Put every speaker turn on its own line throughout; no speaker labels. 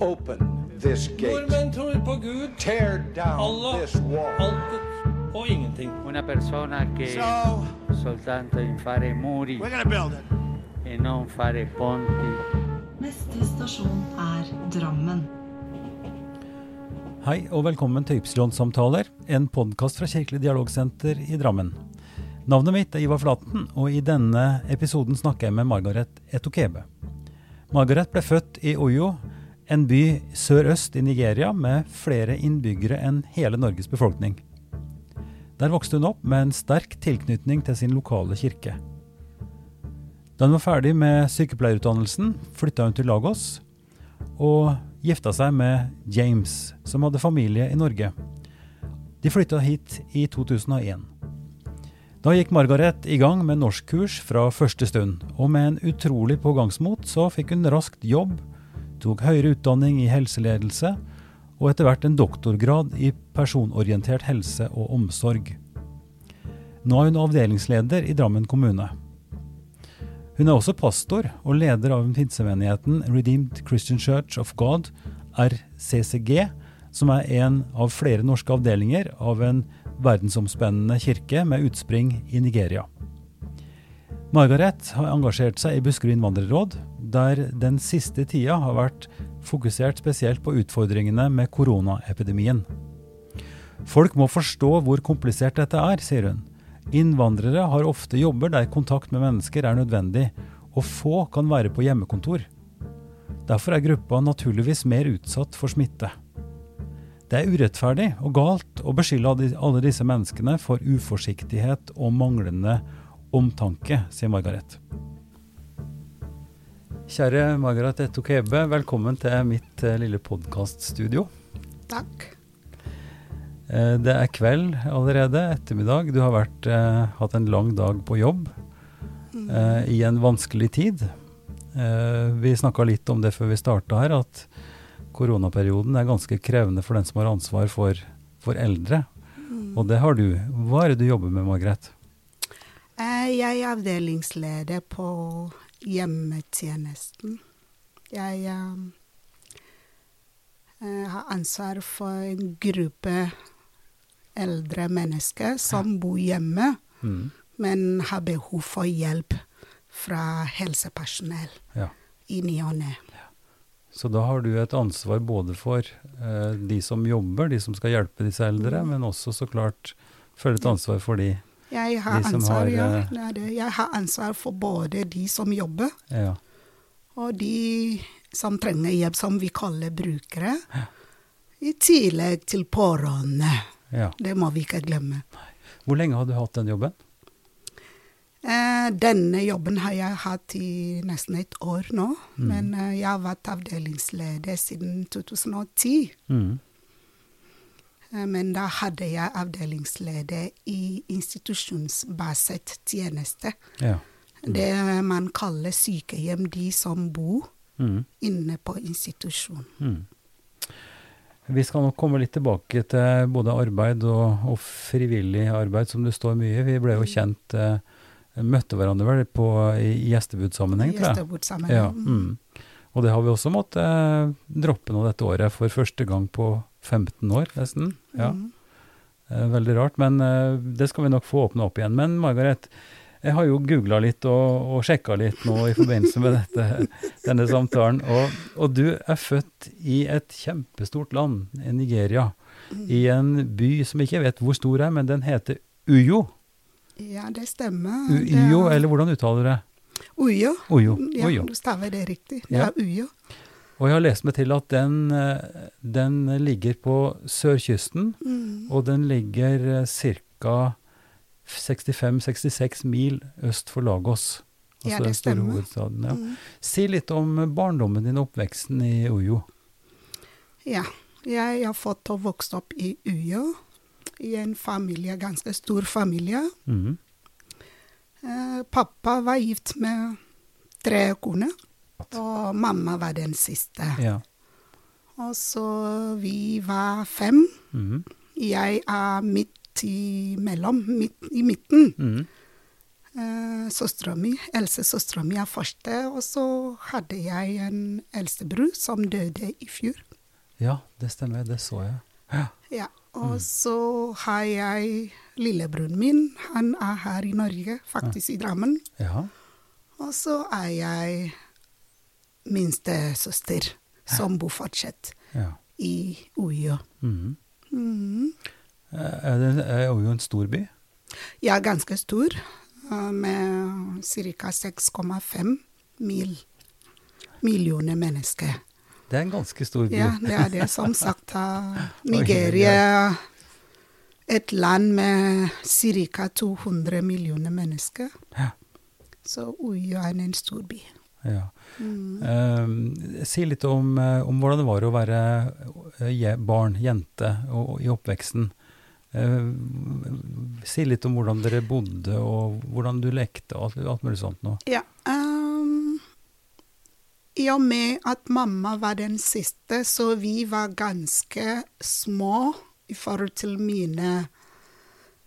Open this gate.
Nordmenn tror på Gud,
Tear down
Allah,
this wall.
alt og ingenting.
Una persona che
So
soltanto in fare muri
we're gonna build it.
e non fare ponti.
Neste stasjon er Drammen.
Hei og velkommen til Ypsilon-samtaler, en podkast fra Kirkelig dialogsenter i Drammen. Navnet mitt er Ivar Flaten, og i denne episoden snakker jeg med Margaret Etokebe. Margaret ble født i Oyo, en by sørøst i Nigeria med flere innbyggere enn hele Norges befolkning. Der vokste hun opp med en sterk tilknytning til sin lokale kirke. Da hun var ferdig med sykepleierutdannelsen, flytta hun til Lagos og gifta seg med James, som hadde familie i Norge. De flytta hit i 2001. Da gikk Margaret i gang med norskkurs fra første stund, og med en utrolig pågangsmot så fikk hun raskt jobb, tok høyere utdanning i helseledelse, og etter hvert en doktorgrad i personorientert helse og omsorg. Nå er hun avdelingsleder i Drammen kommune. Hun er også pastor og leder av pinsemenigheten Redeemed Christian Church of God, RCCG, som er en av flere norske avdelinger av en verdensomspennende kirke med utspring i Nigeria. Margaret har engasjert seg i Buskerud innvandrerråd, der den siste tida har vært fokusert spesielt på utfordringene med koronaepidemien. Folk må forstå hvor komplisert dette er, sier hun. Innvandrere har ofte jobber der kontakt med mennesker er nødvendig, og få kan være på hjemmekontor. Derfor er gruppa naturligvis mer utsatt for smitte. Det er urettferdig og galt å beskylde alle disse menneskene for uforsiktighet og manglende omtanke, sier Margaret. Kjære Margaret Etokebe, velkommen til mitt eh, lille podkaststudio.
Takk.
Eh, Det er kveld allerede, ettermiddag. Du har vært, eh, hatt en lang dag på jobb eh, i en vanskelig tid. Eh, vi snakka litt om det før vi starta her, at koronaperioden er ganske krevende for den som har ansvar for, for eldre. Og det har du. Hva er det du jobber med, Margaret?
Jeg er avdelingsleder på hjemmetjenesten. Jeg eh, eh, har ansvar for en gruppe eldre mennesker som bor hjemme,
Mm.
men har behov for hjelp fra helsepersonell
Ja.
i ny og ne.
Så da har du et ansvar både for eh, de som jobber, de som skal hjelpe disse eldre, men også så klart føle et ansvar for de
Jeg har, ansvar,
har,
ja,
eh,
det det. jeg har ansvar for både de som jobber,
Ja.
og de som trenger hjelp, som vi kaller brukere. I tillegg til pårørende.
ja.
Det må vi ikke glemme.
Hvor lenge har du hatt den jobben?
Eh, denne jobben har jeg hatt i nesten et år nå, men eh, jeg har vært avdelingsleder siden 2010.
Mm.
Eh, men da hadde jeg avdelingsleder i institusjonsbasert tjeneste.
Ja.
Det man kaller sykehjem, de som bor
Mm.
inne på institusjon.
Mm. Vi skal nok komme litt tilbake til både arbeid og, og frivillig arbeid, som det står mye. Vi ble jo kjent eh, Møtte hverandre vel på, i gjestebudsammenheng, tror jeg. Ja, mm. Og det har vi også måttet eh, droppe nå dette året, for første gang på 15 år, nesten. Ja.
Mm.
Eh, veldig rart, men eh, det skal vi nok få åpne opp igjen. Men Margaret, jeg har jo googla litt og, og sjekka litt nå i forbindelse med dette, denne samtalen. Og, og du er født i et kjempestort land, i Nigeria. I en by som jeg ikke vet hvor stor er, men den heter Uyo.
Ja, det stemmer.
Uyo,
er-
eller hvordan uttaler du det?
Uyo.
Uyo.
Ja,
Uyo.
du staver det riktig. Det
Ja.
Uyo.
Og jeg har lest meg til at den, eh, den ligger på sørkysten,
Mm.
og den ligger ca. 65-66 mil øst for Lagos. Altså
Ja, det
den store
stemmer.
hovedstaden. Ja.
Mm.
Si litt om barndommen din og oppveksten i Uyo.
Ja. Jeg har fått og vokst opp i Uyo, i en familie, ganske stor familie.
Mm.
Eh, pappa var gift med tre koner, og mamma var den siste.
Ja.
Og så vi var fem.
Mm.
Jeg er midt imellom, midt i midten.
Mm.
Eh, Søstera mi, eldste søstera mi er første, og så hadde jeg en eldstebror som døde i fjor.
Ja, det stemmer. Det så jeg. Ja.
Ja, og så har jeg lillebroren min, han er her i Norge, faktisk i Drammen.
ja.
Og så er jeg minstesøster, som bor fortsatt
ja.
i Ujo.
Mhm.
Mm.
Eh, Er det er Ujo en stor by?
Er ganske stor, eh, med ca. 6,5 mil, millioner mennesker.
Det er en ganske stor by.
Ja, det er det. Som sagt, eh, Nigeria et land med ca. 200 millioner mennesker.
Ja.
Så Ujo er en stor by.
Ja.
Mm.
Uh, si litt om, eh, om hvordan det var å være eh, je- barn, jente, og, og i oppveksten. Uh, si litt om hvordan dere bodde, og hvordan du lekte, og alt, alt mulig sånt nå.
Ja. Um, I og med at mamma var den siste, så vi var ganske små i forhold til mine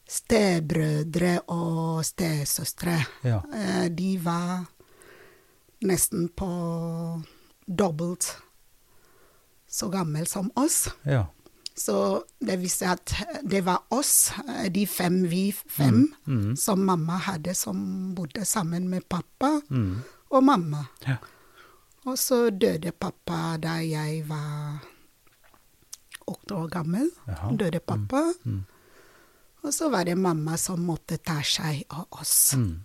stebrødre og stesøstre.
Ja.
Uh, de var nesten på dobbelt så gammel som oss.
Ja.
Så det viste at det var oss, eh, de fem, vi fem,
Mm.
som mamma hadde, som bodde sammen med pappa
Mm.
og mamma.
Ja.
Og så døde pappa da jeg var åtte år gammel.
Jaha.
Døde pappa.
Mm.
Og så var det mamma som måtte ta seg av oss.
Mm.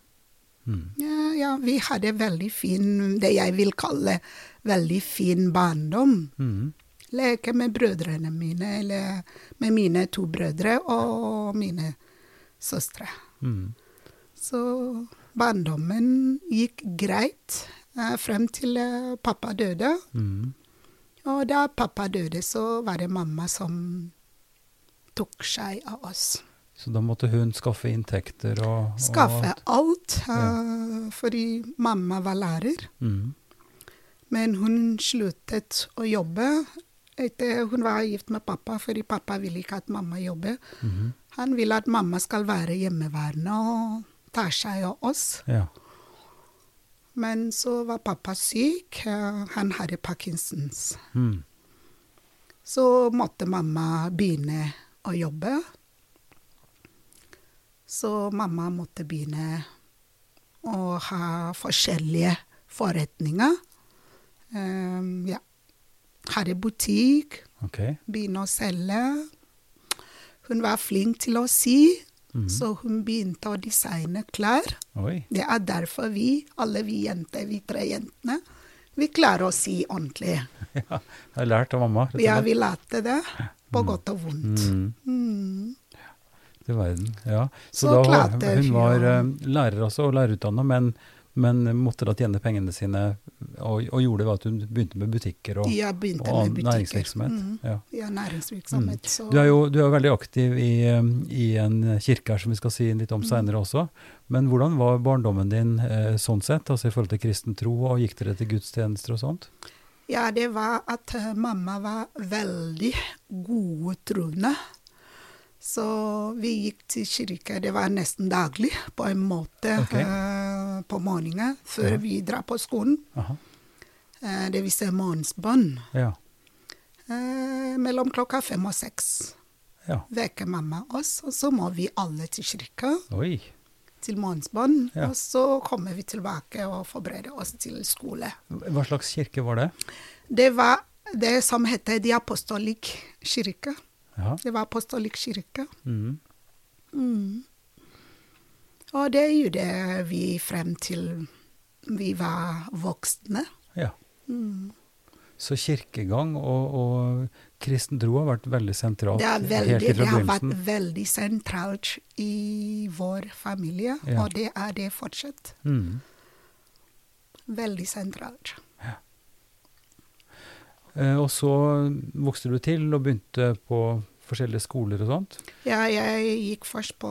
Mm.
Ja, ja, vi hadde veldig fin, det jeg vil kalle veldig fin barndom.
Mm.
Leke med brødrene mine, eller med mine to brødre og mine søstre.
Mm.
Så barndommen gikk greit eh, frem til eh, pappa døde.
Mm.
Og da pappa døde, så var det mamma som tok seg av oss.
Så da måtte hun skaffe inntekter og, og
Skaffe
alt.
alt, ja. fordi mamma var lærer.
Mm.
Men hun sluttet å jobbe. Etter hun var gift med pappa, fordi pappa ville ikke at mamma jobbet.
Mm.
Han ville at mamma skal være hjemmeværende og ta seg av oss.
Ja.
Men så var pappa syk. eh, Han hadde Parkinsons.
Mm.
Så måtte mamma begynne å jobbe. Så mamma måtte begynne å ha forskjellige forretninger. Um, ja. Hadde butikk,
Okay.
begynne å selge. Hun var flink til å sy,
Mhm.
så hun begynte å designe klær.
Oi.
Det er derfor vi, alle vi jenter, vi tre jentene, vi klarer å sy ordentlig.
Ja, jeg har lært av mamma.
Ja, vi lærte det, på godt og vondt.
Mm.
Mm.
Til verden, ja. Så,
Så
da hun var
ja.
eh, lærer også, og lærerutdanna, men, men måtte da tjene pengene sine, og, og gjorde det ved at hun begynte med butikker og,
ja, begynte
og
med butikker.
næringsvirksomhet.
Mm.
Ja.
Ja, næringsvirksomhet. Så
Du er jo du er veldig aktiv i, eh, i en kirke her som vi skal si litt om
Mm.
også. Men hvordan var barndommen din eh, sånn sett, altså i forhold til kristen tro, og gikk dere til gudstjenester og sånt?
Ja, det var at eh, mamma var veldig gode troende. Så vi gikk til kirke, det var nesten daglig på en måte
okay.
uh, på morgenen før
Ja.
vi drar på skolen. Eh, det vil si morgensbønn.
Ja.
Uh, mellom klokka fem og seks
ja.
vekker mamma oss, og så må vi alle til kirka.
Oi.
til morgensbønn,
Ja.
og så kommer vi tilbake og forbereder oss til skole.
Hva slags kirke var det?
Det var det som heter De apostolik kirke.
Ja.
Det var apostolikk kirke.
Mm.
Mm. Og det gjorde vi frem til vi var voksne.
ja.
Mm.
Så kirkegang og, og kristen tro har vært veldig sentralt
Det, er
helt
veldig, det har vært veldig sentralt i vår familie,
Ja.
og det er det fortsatt.
Mm.
Veldig sentralt.
Eh, og så vokste du til og begynte på forskjellige skoler og sånt.
Ja, jeg gikk først på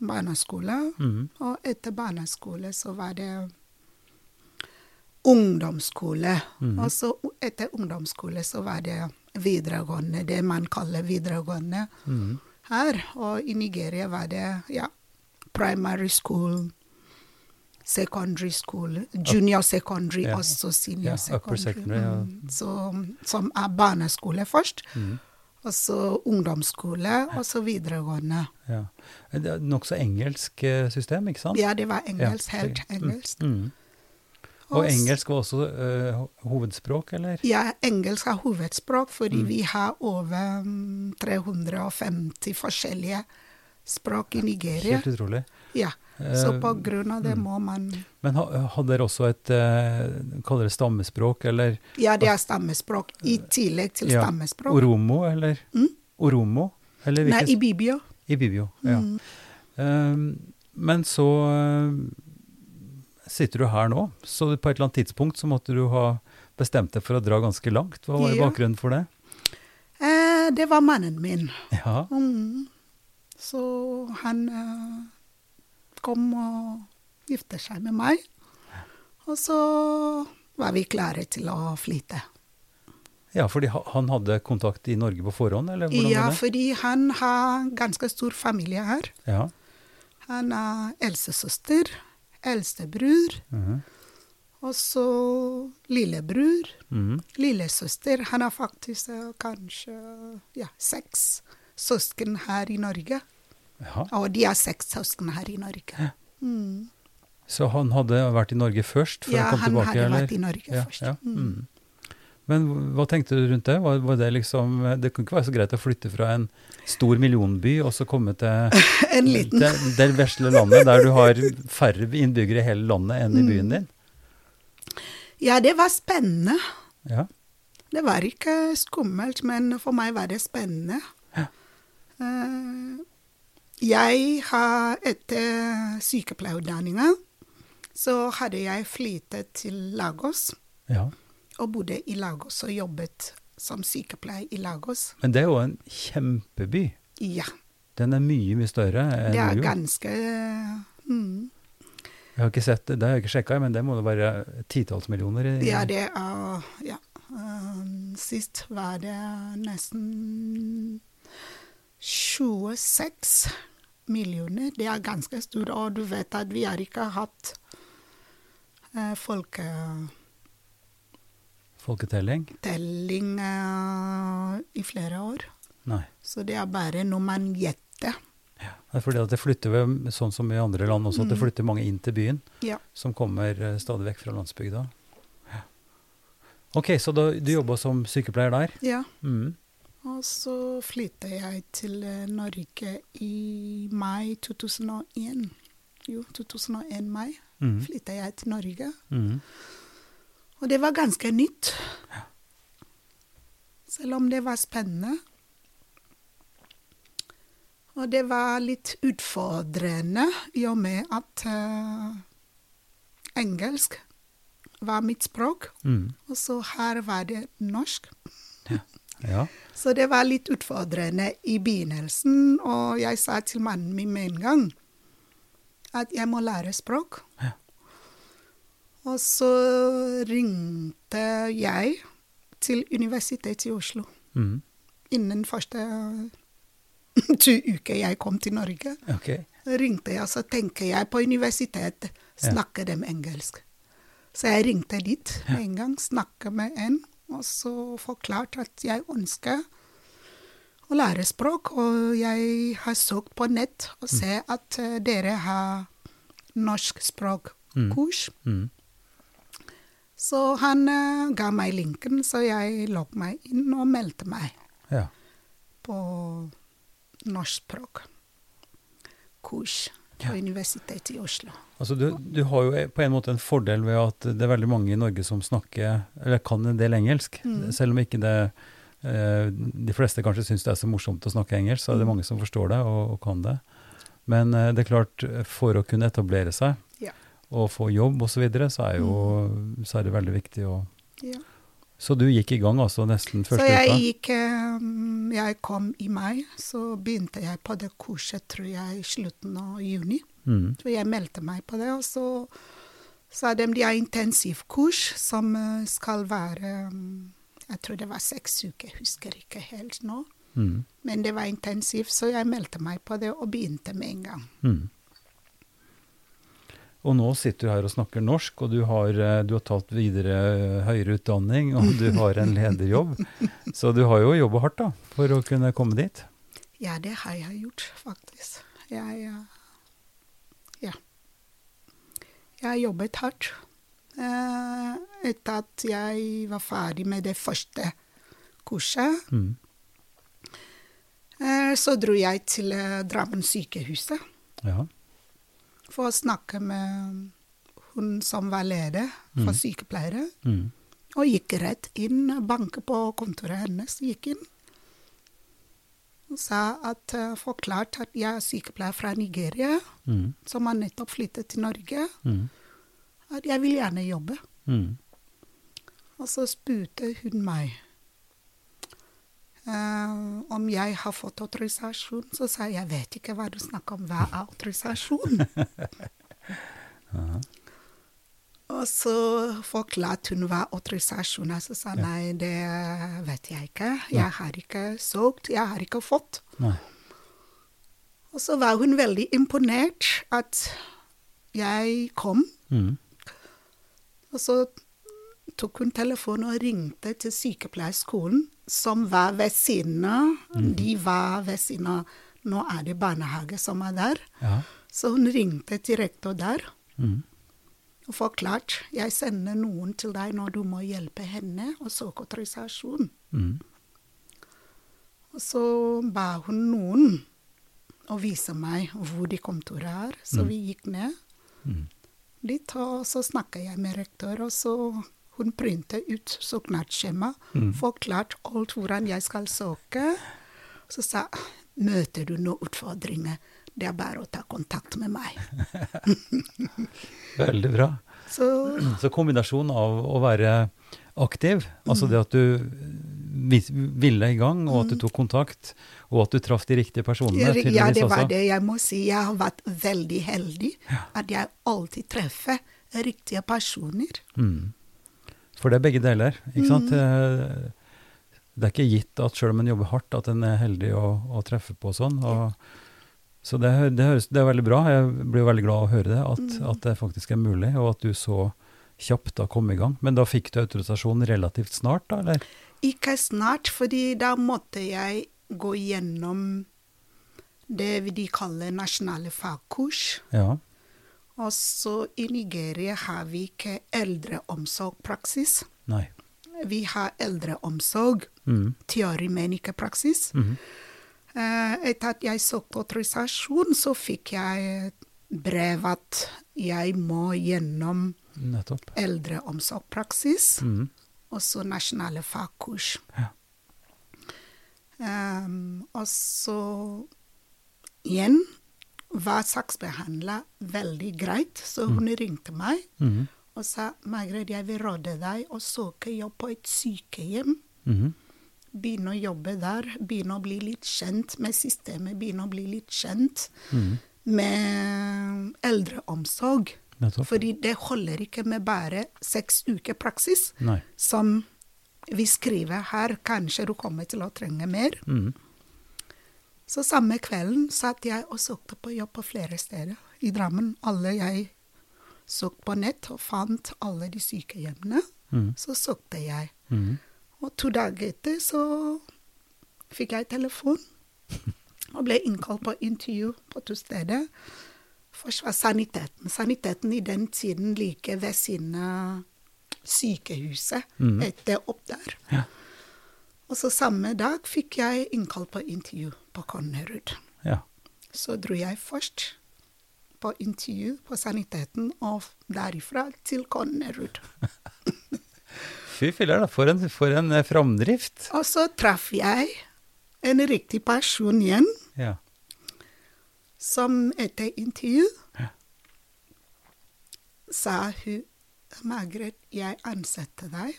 barneskole.
Mm.
Og etter barneskole så var det ungdomsskole.
Mhm.
Og så etter ungdomsskole så var det videregående, det man kaller videregående
Mm.
her. Og i Nigeria var det ja, primary school, secondary school. Junior secondary,
Ja.
også senior secondary.
secondary, ja.
Mm. Så, som er barneskole først.
Mm.
Og så ungdomsskole, og så videregående.
Ja. Det nokså engelsk eh, system, ikke sant?
Ja, det var engelsk.
Ja,
helt engelsk.
Mm. Og engelsk var også uh, hovedspråk, eller?
Ja, engelsk er hovedspråk, fordi
Mm.
vi har over mm, 350 forskjellige språk i Nigeria.
Helt utrolig.
Ja, så
Eh,
på grunn av det
mm.
må man
Men ha, hadde dere også et eh, Kaller det stammespråk, eller
Ja, det er stammespråk i tillegg til
Ja,
stammespråk.
oromo, eller?
Mm?
Oromo? Eller
Nei, Ibibio.
Ibibio. Ja.
Mm.
Eh, men så eh, sitter du her nå, så på et eller annet tidspunkt så måtte du ha bestemt deg for å dra ganske langt. Hva var
Ja.
bakgrunnen for det?
Eh, det var mannen min.
Ja,
Mm. Så han eh, kom og gifte seg med meg. Og så var vi klare til å flytte.
ja fordi han hadde kontakt i Norge på forhånd, eller hvordan
Ja,
var det?
fordi han har ganske stor familie her.
Ja.
Han er eldstesøster, eldstebror,
mhm,
og så lillebror.
mhm.
Lillesøster. Han har faktisk eh, kanskje ja, seks søsken her i Norge.
Ja.
Og de er seks søsken her i Norge. Mm.
Så han hadde vært i Norge først før
Ja,
han kom
han
tilbake?
hadde
eller?
vært i Norge
ja,
først.
Ja.
Mm.
Mm. Men hva tenkte du rundt det? Var, var det liksom Det kunne ikke være så greit å flytte fra en stor millionby og så komme til
En liten.
det, det vesle landet der du har færre innbyggere i hele landet enn i
Mm.
byen din?
Ja, det var spennende.
Ja.
Det var ikke skummelt, men for meg var det spennende.
Ja.
Eh, jeg har etter sykepleierutdanninga så hadde jeg flyttet til Lagos
ja.
og bodde i Lagos og jobbet som sykepleier i Lagos.
Men det er jo en kjempeby.
Ja,
Den er mye, mye større enn
det er
Rio.
Ganske mm,
Jeg har ikke sett det, det har jeg ikke sjekka, men det må det være titalls millioner i.
Ja, det er Ja. Um, sist var det nesten 26 millioner. Det er ganske stort, og du vet at vi har ikke hatt eh, folketelling
Telling
eh, i flere år.
Nei.
Så det er bare når man gjetter.
Det er fordi at det flytter sånn som i andre land også, at det
Mm.
flytter mange inn til byen,
Ja.
som kommer eh, stadig vekk fra landsbygda. Ja. Ok, så da, du jobba som sykepleier der?
ja.
Mm.
Og så flyttet jeg til eh, Norge i mai 2001. Jo, 2001 mai
Mm.
flyttet jeg til Norge.
Mm.
Og det var ganske nytt. Ja. Selv om det var spennende. Og det var litt utfordrende i og med at uh, engelsk var mitt språk,
Mm.
og så her var det norsk.
Ja.
Så det var litt utfordrende i begynnelsen, og jeg sa til mannen min med en gang at jeg må lære språk.
Ja.
Og så ringte jeg til Universitetet i Oslo
Mm.
innen første to uker jeg kom til Norge.
Okay.
Ringte jeg, så tenker jeg på universitetet, snakker dem engelsk. Så jeg ringte dit med en gang, snakket med en, og så forklarte at jeg ønsker å lære språk. Og jeg har søkt på nett og ser at eh, dere har norsk språkkurs.
Mm.
Så han uh, ga meg linken, så jeg logget meg inn og meldte meg
Ja.
på norsk Kurs på Universitetet i Oslo.
Altså du, du har jo på en måte en fordel ved at det er veldig mange i Norge som snakker, eller kan en del engelsk.
Mm.
Selv om ikke det eh, De fleste kanskje syns det er så morsomt å snakke engelsk, så er det
Mm.
mange som forstår det og, og kan det. Men eh, det er klart, for å kunne etablere seg
Ja.
og få jobb osv., så, videre, så, er jo, så er det veldig viktig å
Ja.
Så du gikk i gang altså nesten
Så
første
jeg
uka?
gikk eh, Jeg kom i mai, så begynte jeg på det kurset, tror jeg, i slutten av juni.
Mm.
Så jeg meldte meg på det, og så sa de de har intensivkurs som eh, skal være mm, Jeg tror det var seks uker, husker ikke helt nå.
Mm.
Men det var intensivt, så jeg meldte meg på det og begynte med en gang.
Mm. Og nå sitter du her og snakker norsk, og du har, eh, du har tatt videre eh, høyere utdanning, og du har en lederjobb. Så du har jo jobba hardt da, for å kunne komme dit.
Ja, det har jeg gjort, faktisk. Jeg eh, Ja. Jeg jobbet hardt. Eh, etter at jeg var ferdig med det første kurset,
Mm.
eh, så dro jeg til eh, Drammen sykehuset
Ja.
for å snakke med hun som var leder for sykepleiere.
Mm.
Og gikk rett inn, banket på kontoret hennes, gikk inn. Sa at uh, forklart at jeg er sykepleier fra Nigeria,
Mm.
som har nettopp flyttet til Norge.
Mm.
At jeg vil gjerne jobbe.
Mm.
Og så spurte hun meg uh, om jeg har fått autorisasjon. Så sa jeg jeg vet ikke hva du snakker om, hva er autorisasjon? Og så forklarte hun hva autorisasjon er. Så sa ja. nei, det vet jeg ikke. Jeg har ikke søkt, jeg har ikke fått.
Nei.
Og så var hun veldig imponert at jeg kom.
Mm.
Og så tok hun telefonen og ringte til sykepleierskolen, som var ved siden av. De var ved siden av Nå er det barnehage som er der.
Ja.
Så hun ringte til rektor der
Mm.
Og forklart. jeg sender noen til deg når du må hjelpe henne å søke autorisasjon.
Mm.
Og så ba hun noen å vise meg hvor de kontorene er, så vi gikk ned
Mm.
litt, og så snakka jeg med rektor, og så hun printet ut søknadsskjema,
Mm.
forklart alt hvordan jeg skal søke. Så sa møter du noen utfordringer, det er bare å ta kontakt med meg.
Veldig bra.
Så
Så kombinasjonen av å være aktiv, altså det at du ville i gang, og at du tok kontakt, og at du traff de riktige personene,
ja, det var det jeg må si. Jeg har vært veldig heldig at jeg alltid treffer riktige personer.
Mm. For det er begge deler, ikke sant? Mm. Det er ikke gitt at selv om en jobber hardt, at en er heldig å, å treffe på sånn. Og, så det, det, høres, det er veldig bra. Jeg blir veldig glad av å høre det, at, at det faktisk er mulig, og at du så kjapt da kom i gang. Men da fikk du autorisasjon relativt snart, da, eller?
Ikke snart, fordi da måtte jeg gå gjennom det de kaller nasjonale fagkurs.
Ja.
Og så i Nigeria har vi ikke eldreomsorgpraksis.
Nei.
Vi har eldreomsorg,
Mm.
teori, men ikke praksis.
Mhm.
Eh, Etter at jeg søkte autorisasjon, så fikk jeg brev at jeg må gjennom
Nettopp.
eldreomsorgspraksis
Mm.
og så nasjonale fagkurs.
Ja.
Um, og så igjen var saksbehandler veldig greit, så hun ringte meg
mm.
og sa Margret, jeg vil råde deg å søke jobb på et sykehjem.
Mhm.
Begynne å jobbe der, begynne å bli litt kjent med systemet, begynne å bli litt kjent
mm.
med eldreomsorg.
Nettopp.
Fordi det holder ikke med bare seks uker praksis
Nei.
som vi skriver her, kanskje du kommer til å trenge mer.
Mm.
Så samme kvelden satt jeg og søkte på jobb på flere steder i Drammen. Alle jeg søkte på nett og fant alle de sykehjemmene.
Mm.
Så søkte jeg.
Mhm.
Og to dager etter så fikk jeg telefon og ble innkalt på intervju på to steder. Først var saniteten. Saniteten i den tiden like ved siden av sykehuset,
mm.
etter opp der.
Ja.
Og så samme dag fikk jeg innkalt på intervju på Konnerud.
Ja.
Så dro jeg først på intervju på saniteten, og derifra til Konnerud.
Fy filler, da. For en, for en eh, framdrift.
Og så traff jeg en riktig person igjen,
Ja.
som etter intervju
Ja.
sa hun Margaret, jeg ansetter deg.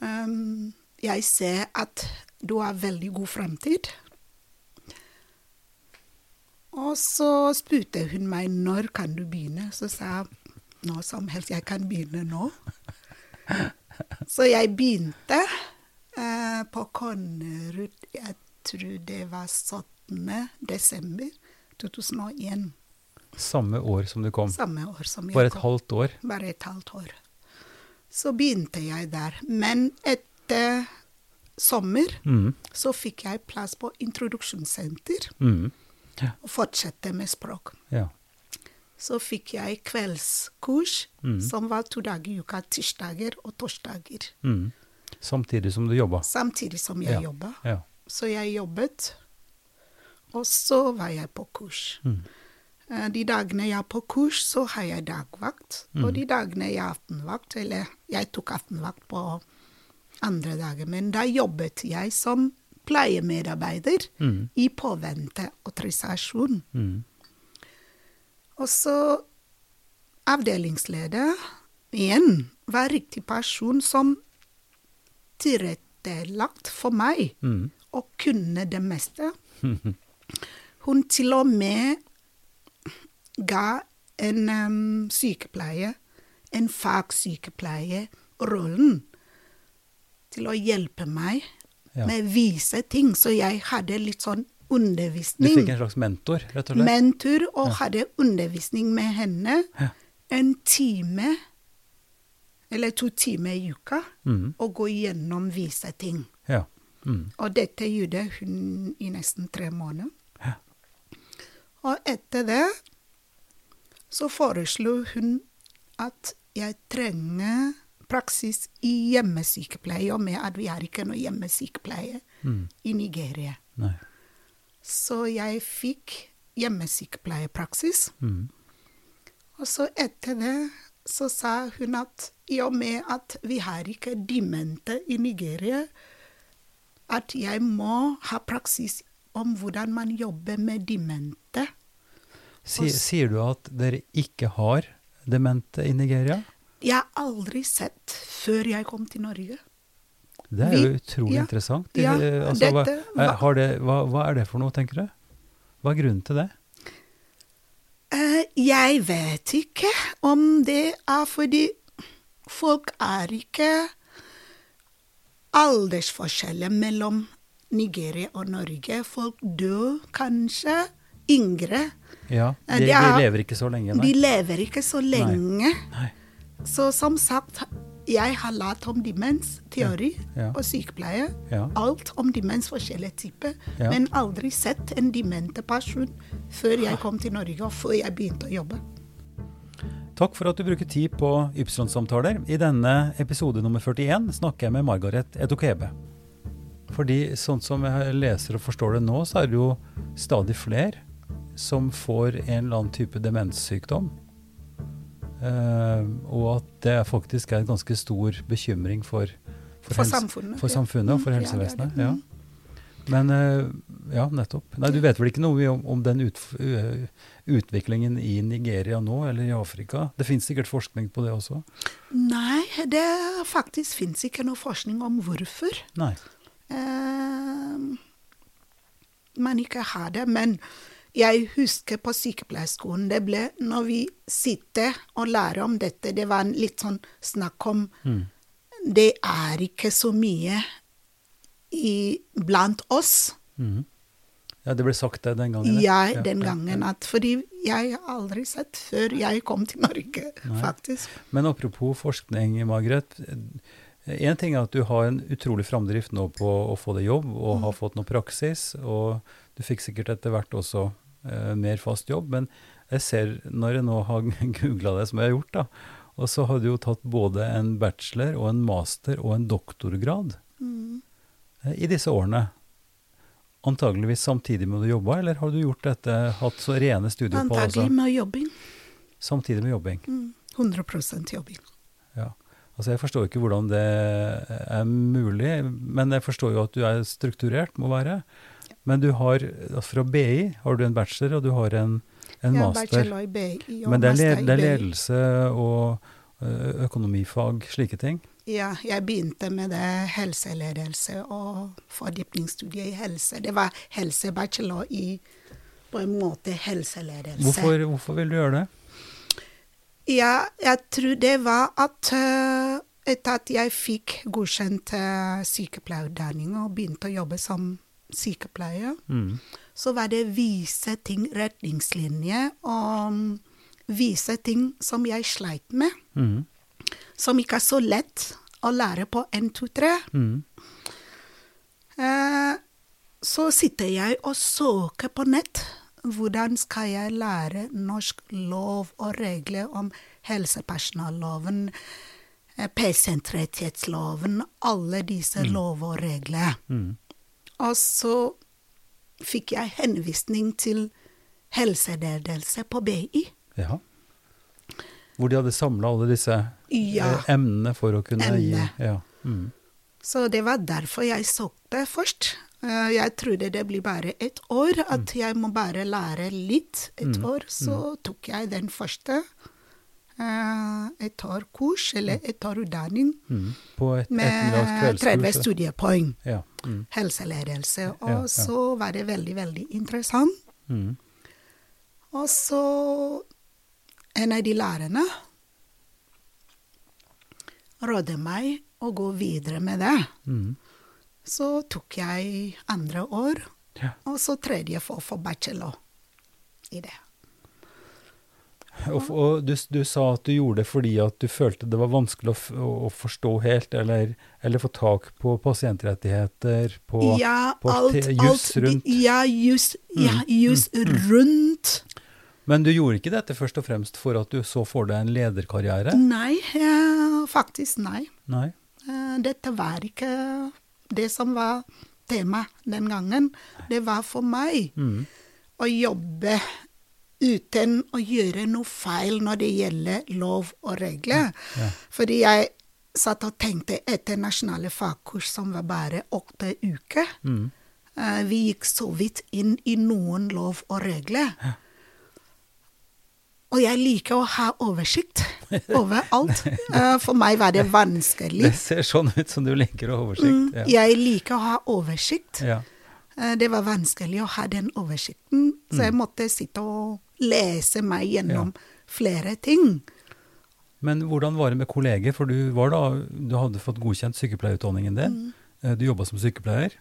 Um, jeg ser at du har veldig god fremtid. Og så spurte hun meg når kan du begynne. Så sa jeg når som helst, jeg kan begynne nå. Så jeg begynte eh, på Konnerud, jeg tror det var 17. desember 2001.
Samme år som du kom.
Samme år som jeg
Bare et
kom.
halvt år.
Bare et halvt år. Så begynte jeg der. Men etter sommer
Mm.
så fikk jeg plass på introduksjonssenter
Mm.
og fortsette med språk.
Ja.
Så fikk jeg kveldskurs,
Mm.
som var to dager i uka, tirsdager og torsdager.
Mm. Samtidig som du jobba.
Samtidig som jeg
Ja.
jobba.
Ja.
Så jeg jobbet, og så var jeg på kurs.
Mm.
Eh, De dagene jeg er på kurs, så har jeg dagvakt.
Mm.
Og de dagene jeg er aftenvakt, eller jeg tok aftenvakt på andre dager, men da jobbet jeg som pleiemedarbeider
Mm.
i påvente autorisasjon.
Mm.
Og så avdelingsleder igjen var riktig person som tilrettelagt for meg
Mm.
og kunne det meste. Hun til og med ga en um, sykepleier, en fagsykepleie, rollen til å hjelpe meg
Ja.
med vise ting. Så jeg hadde litt sånn
Du fikk en slags mentor, rett og slett?
mentor og hadde undervisning med henne
Ja.
en time eller to timer i uka
Mm.
og gå gjennom vise ting.
Ja. Mm.
Og dette gjorde hun i nesten tre måneder.
Ja.
Og etter det så foreslo hun at jeg trenger praksis i hjemmesykepleie, og med at vi har ikke noe hjemmesykepleie
Mm.
i Nigeria.
Nei.
Så jeg fikk hjemmesykepleiepraksis.
Mm.
Og så etter det så sa hun at i og med at vi har ikke demente i Nigeria, at jeg må ha praksis om hvordan man jobber med demente.
Sier, sier du at dere ikke har demente i Nigeria?
Jeg har aldri sett før jeg kom til Norge.
Det er
Vi-
jo utrolig
ja,
interessant.
ja,
Eh, altså, hva,
dette
er, har det, hva, hva er det for noe, tenker du? Hva er grunnen til det?
Uh, jeg vet ikke om det er fordi folk er ikke aldersforskjeller mellom Nigeria og Norge. Folk dør kanskje yngre.
Ja,
Eh,
de,
er-
de lever ikke så lenge,
De lever ikke så lenge.
Nei.
Så som sagt, jeg har lært om demens, teori
Ja.
og sykepleie.
Ja.
Alt om demens, forskjellige typer.
Ja.
Men aldri sett en demente person før jeg kom til Norge og før jeg begynte å jobbe.
Takk for at du bruker tid på Ypsilon-samtaler. I denne episode nummer 41 snakker jeg med Margaret Edokebe. Fordi sånn som jeg leser og forstår det nå, så er det jo stadig flere som får en eller annen type demenssykdom. Eh, og at det faktisk er en ganske stor bekymring for,
For
for
samfunnet,
For samfunnet og for helsevesenet. Ja. Men eh, ja, nettopp. Nei, du vet vel ikke noe om, om den ut, utviklingen i Nigeria nå, eller i Afrika? Det finnes sikkert forskning på det også?
Nei, det faktisk fins ikke noe forskning om hvorfor
Nei.
eh, man ikke har det. Men jeg husker på sykepleierskolen det ble Når vi sitter og lærer om dette, det var en litt sånn snakk om
Mm.
Det er ikke så mye i, blant oss.
Mm. Ja, det ble sagt det den gangen?
Ja,
ja.
den gangen
ja.
at Fordi jeg har aldri sett før jeg kom til Norge,
Nei.
faktisk.
Men apropos forskning, Margaret. Én ting er at du har en utrolig framdrift nå på å få deg jobb, og
Mm.
har fått noe praksis. Og du fikk sikkert etter hvert også mer fast jobb. Men jeg ser, når jeg nå har googla det, som jeg har gjort, da, og så har du jo tatt både en bachelor og en master og en doktorgrad
Mm.
eh, i disse årene. Antageligvis samtidig med du jobba, eller har du gjort dette, hatt så rene studieopphold
Antagelig med jobbing.
Samtidig med jobbing.
Mm. 100% jobbing.
Ja. Altså Jeg forstår ikke hvordan det er mulig, men jeg forstår jo at du er strukturert, må være. Men du har, altså fra BI har du en bachelor, og du har en, en
er
master.
i BI og
Men det er,
master
le, det er ledelse og økonomifag, slike ting.
Ja, jeg begynte med det helseledelse og fordypningsstudiet i helse. Det var helsebachelor i på en måte helseledelse.
Hvorfor, hvorfor vil du gjøre det?
Ja, jeg tror det var at eh, etter at jeg fikk godkjent uh, sykepleierutdanning og begynte å jobbe som sykepleier,
Mm.
så var det vise ting, retningslinjer, og mm, vise ting som jeg sleit med.
Mm.
Som ikke er så lett å lære på 1, 2, 3.
Mm.
Eh, så sitter jeg og søker på nett. Hvordan skal jeg lære norsk lov og regler om helsepersonalloven? eh, pasientrettighetsloven, alle disse lover og regler.
Mm.
Og så fikk jeg henvisning til helseledelse på BI.
Ja. Hvor de hadde samla alle disse
Ja.
eh, emnene for å kunne
Emne.
gi ja. mm.
Så det var derfor jeg søkte først. Eh, Jeg trodde det blir bare ett år, at jeg må bare lære litt et år. Så tok jeg den første. eh, Et år kurs, eller et år utdanning,
Mm. På et
med 30 studiepoeng.
Ja. Mm.
Helseledelse. Og
Ja, ja.
så var det veldig, veldig interessant.
Mm.
Og så en av de lærerne rådde meg å gå videre med det.
Mm.
Så tok jeg andre år,
Ja.
og så tredje for å få bachelor i det.
Og, og du, du sa at du gjorde det fordi at du følte det var vanskelig å, å forstå helt, eller, eller få tak på pasientrettigheter, på,
ja,
på
alt,
juss rundt. Mm,
Ja, juss ja, mm. rundt.
Men du gjorde ikke dette først og fremst for at du så for deg en lederkarriere?
Nei, ja, faktisk nei.
Nei?
Eh, Dette var ikke det som var tema den gangen. Det var for meg
Mm.
å jobbe uten å gjøre noe feil når det gjelder lov og regler.
Ja.
Fordi jeg satt og tenkte etter nasjonale fagkurs som var bare åtte uker.
Mm.
eh, vi gikk så vidt inn i noen lov og regler. Og jeg liker å ha oversikt over alt. Eh, for meg var det vanskelig.
Det ser sånn ut som du liker å ha oversikt. Ja.
Jeg liker å ha oversikt.
Ja.
Eh, Det var vanskelig å ha den oversikten, så jeg måtte sitte og lese meg gjennom flere ting.
Men hvordan var det med kolleger? For du, var da, du hadde fått godkjent sykepleierutdanningen din. Mm. Du jobba som sykepleier.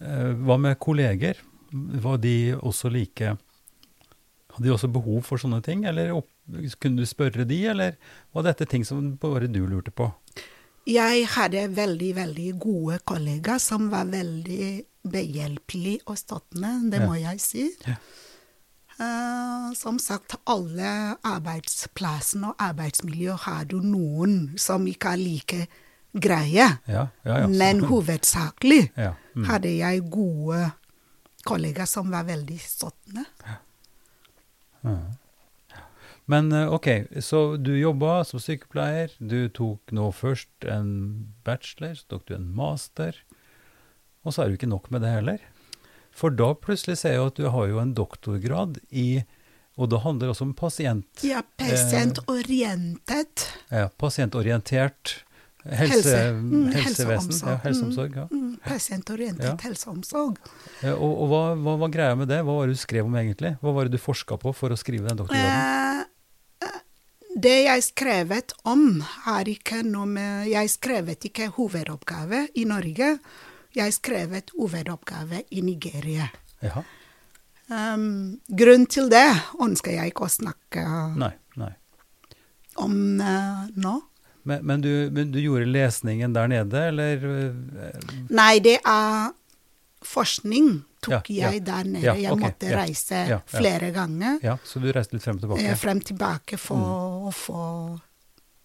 Eh, Hva med kolleger? Var de også like Hadde de også behov for sånne ting, eller kunne du spørre de, eller var dette ting som bare du lurte på?
Jeg hadde veldig, veldig gode kollegaer som var veldig behjelpelige og støttende, det
Ja.
må jeg si.
Ja.
Uh, som sagt, alle arbeidsplassene og arbeidsmiljø har du noen som ikke er like greie.
Ja, ja, ja.
Men hovedsakelig
ja. Mm.
hadde jeg gode kollegaer som var veldig støttende.
Men eh, ok, så du jobba som sykepleier. Du tok nå først en bachelor, så tok du en master. Og så er det jo ikke nok med det heller. For da plutselig ser jeg at du har jo en doktorgrad i Og da handler det også om pasient.
Ja, pasientorientet.
Ja, pasientorientert helse,
Helse. Mm,
helsevesen.
helseomsorg.
Ja, helseomsorg. Ja.
Mm, pasientorientet
Ja.
helseomsorg.
Og, og hva, hva var greia med det? Hva var det du skrev om egentlig? Hva var det du forska på for å skrive den doktorgraden?
Eh, eh, det jeg skrevet om, har ikke noe med Jeg skrevet ikke hovedoppgave i Norge. Jeg skrevet hovedoppgave i Nigeria.
Ja.
Um, grunnen til det ønsker jeg ikke å snakke
Nei. nei.
om uh, nå.
Men, men, du, men du gjorde lesningen der nede, eller? eh,
Nei, det er forskning tok
Ja,
jeg der nede. Jeg
ok,
måtte
ja,
reise flere ganger.
Ja, så du reiste litt frem og
eh,
tilbake?
Frem tilbake for
Mm.
å få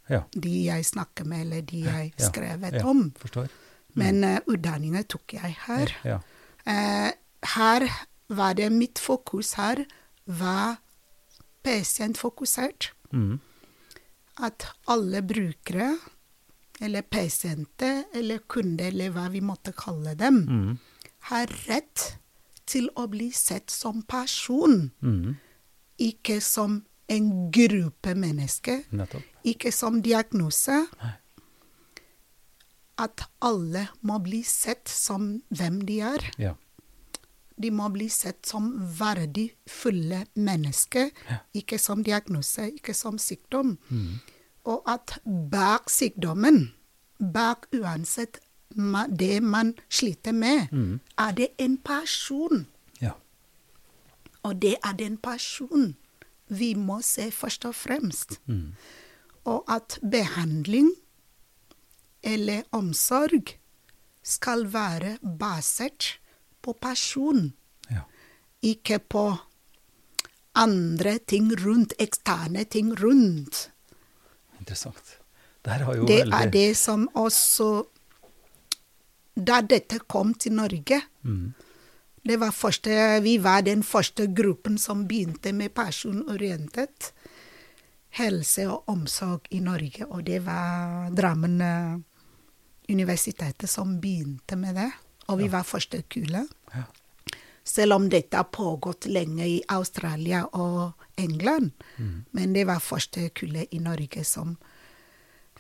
Ja.
de jeg snakker med, eller de jeg skrevet om.
Forstår.
Men uh, utdanningen tok jeg her. Eh, her var det mitt fokus her var pasientfokusert.
Mm.
At alle brukere, eller pasienter, eller kunder, eller hva vi måtte kalle dem,
Mm.
har rett til å bli sett som person,
Mm.
ikke som en gruppe mennesker,
Nettopp.
ikke som diagnose.
Nei.
At alle må bli sett som hvem de er.
Ja.
De må bli sett som verdifulle mennesker,
Ja.
ikke som diagnose, ikke som sykdom.
Mm.
Og at bak sykdommen, bak uansett det man sliter med, er det en person.
Ja.
Og det er den personen vi må se først og fremst. Og at behandling eller omsorg skal være basert på person,
ja.
ikke på andre ting rundt, eksterne ting rundt.
Interessant. Der har jo
Det er det som også Da dette kom til Norge
Mm.
det var første, Vi var den første gruppen som begynte med personorientert helse og omsorg i Norge. Og det var Drammen eh, universitetet som begynte med det. Og vi var første kule.
Ja.
Selv om dette har pågått lenge i Australia og England.
Mm.
Men det var første kullet i Norge som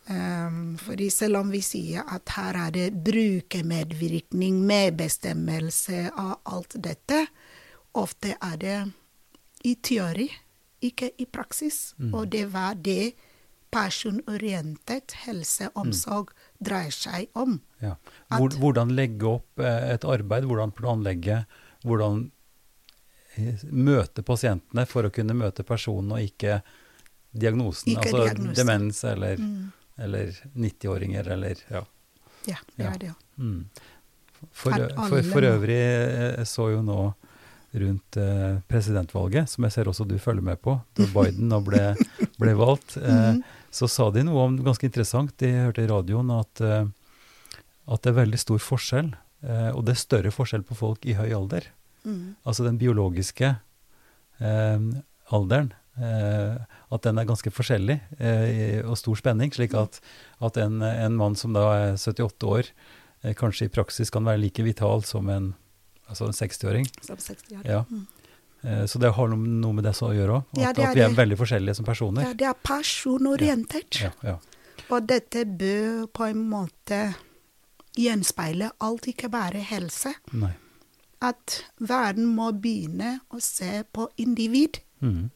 um, fordi selv om vi sier at her er det brukermedvirkning, medbestemmelse av alt dette, ofte er det i teori, ikke i praksis. Og det var det personorientert helseomsorg mm. dreier seg om.
Ja.
At-
hvordan legge opp eh, et arbeid, hvordan planlegge, hvordan eh, møte pasientene for å kunne møte personen og ikke diagnosen.
Ikke
altså
diagnosen.
demens eller, eller 90-åringer eller ja.
Ja, det
Ja.
er det.
Mm. For, for, for øvrig eh, jeg så jo nå rundt eh, presidentvalget, som jeg ser også du følger med på, da Biden nå ble, ble valgt, eh, så sa de noe om ganske interessant. De hørte i radioen at, eh, at det er veldig stor forskjell, eh, og det er større forskjell på folk i høy alder.
Mm.
Altså den biologiske eh, alderen. Eh, at den er ganske forskjellig eh, og stor spenning, slik at, at en, en mann som da er 78 år, eh, kanskje i praksis kan være like vital som en, altså en 60-åring.
60 år.
Ja. Eh, så det har noe, med det så å gjøre òg.
Ja,
At,
er
at vi er
det.
veldig forskjellige som personer.
Ja, det er personorientert.
Ja, ja.
Og dette bør på en måte gjenspeile alt, ikke bare helse.
Nei.
At verden må begynne å se på individ,
Mm.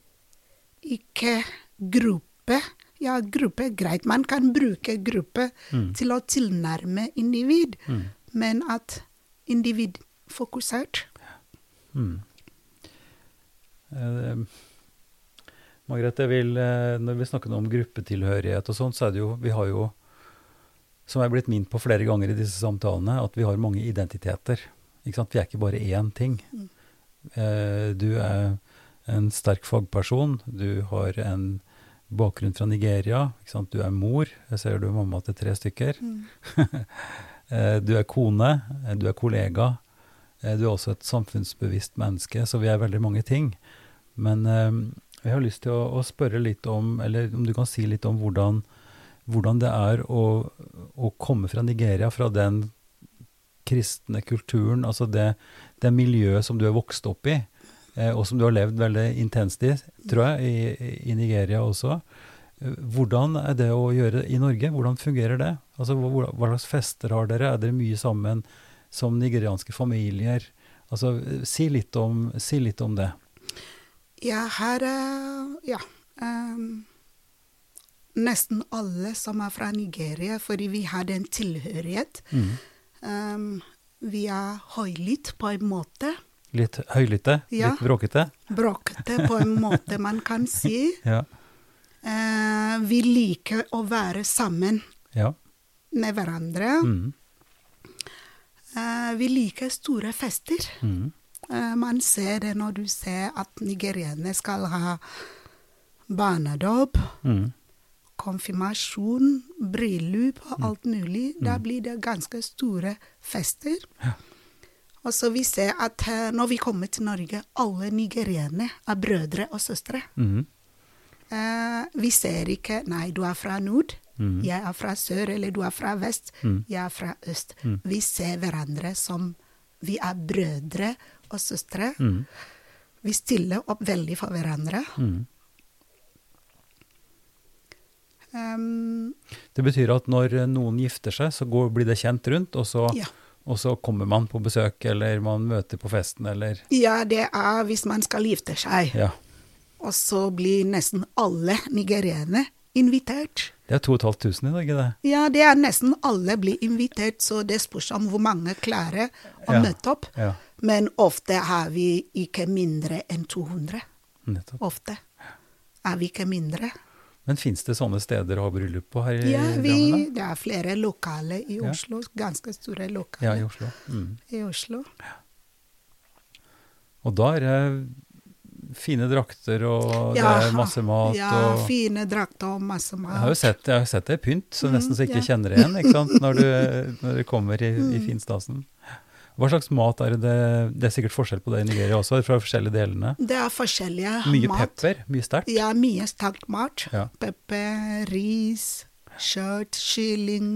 Ikke gruppe. Ja, gruppe, greit, man kan bruke gruppe
Mm.
til å tilnærme individ,
Mm.
men at individfokusert.
Mm. Eh, Margrethe, vil, eh, når vi snakker om gruppetilhørighet og sånn, så er det jo Vi har jo, som jeg er blitt minnet på flere ganger i disse samtalene, at vi har mange identiteter. Ikke sant? Vi er ikke bare én ting. Eh, du er en sterk fagperson. Du har en bakgrunn fra Nigeria. Du er mor. Jeg ser du er mamma til tre stykker. Mm. du er kone. eh, Du er kollega. Eh, Du er også et samfunnsbevisst menneske, så vi er veldig mange ting. Men eh, jeg har lyst til å, å spørre litt om, eller om du kan si litt om hvordan, hvordan det er å, å komme fra Nigeria, fra den kristne kulturen, altså det, det miljøet som du er vokst opp i, eh, og som du har levd veldig intenst i, tror jeg, i, i Nigeria også. Eh, Hvordan er det å gjøre i Norge? Hvordan fungerer det? Altså, hva, hva slags fester har dere? Er dere mye sammen som nigerianske familier? Altså, eh, si litt om, si litt om det.
Ja, eh, ja, Um, nesten alle som er fra Nigeria, fordi vi har den tilhørighet.
Mm.
Um, vi er høylytt på en måte.
Litt høylytte?
Ja.
Litt bråkete?
Bråkete på en måte man kan si.
Ja.
Eh, vi liker å være sammen
ja.
med hverandre.
Mm.
Eh, vi liker store fester.
Mm.
Eh, man ser det når du ser at nigerianere skal ha barnedåp,
Mm.
konfirmasjon, bryllup og alt mulig. Da blir det ganske store fester.
Ja.
Og så vi ser at eh, når vi kommer til Norge, alle nigerianere er brødre og søstre.
Mm.
Uh, vi ser ikke 'nei, du er fra nord',
Mm.
'jeg er fra sør', eller 'du er fra vest',
Mm.
'jeg er fra øst'.
Mm.
Vi ser hverandre som vi er brødre og søstre.
Mm.
Vi stiller opp veldig for hverandre. Um,
Det betyr at når noen gifter seg, så går, blir det kjent rundt, og så,
ja.
Og så kommer man på besøk, eller man møter på festen, eller
ja, det er hvis man skal gifte seg.
Ja.
Og så blir nesten alle nigerianere invitert.
Det er 2500 i Norge, det.
Ja, det er nesten alle blir invitert, så det spørs om hvor mange klarer å
Ja.
møte opp.
Ja,
Men ofte har vi ikke mindre enn 200.
nettopp.
Ofte er vi ikke mindre.
Men fins det sånne steder å ha bryllup på her i
Ja, vi, det er flere lokaler i
Ja.
Oslo. Ganske store
Ja,
lokaler
i Oslo. Mm.
i Oslo.
Og da er det fine drakter, og det er masse mat
Ja,
og
fine drakter og masse mat.
Jeg har jo sett, jeg har sett det i pynt, så nesten så jeg ikke
Mm, ja.
kjenner det igjen ikke sant? Når, du, når du kommer i, i
Mm.
finstasen. Hva slags mat er det? Det er sikkert forskjell på det i Nigeria også, fra forskjellige delene.
Det er forskjellige
Mye
mat.
pepper, mye sterkt.
Ja, mye sterk mat.
Ja.
Pepper, ris, kjøtt, kylling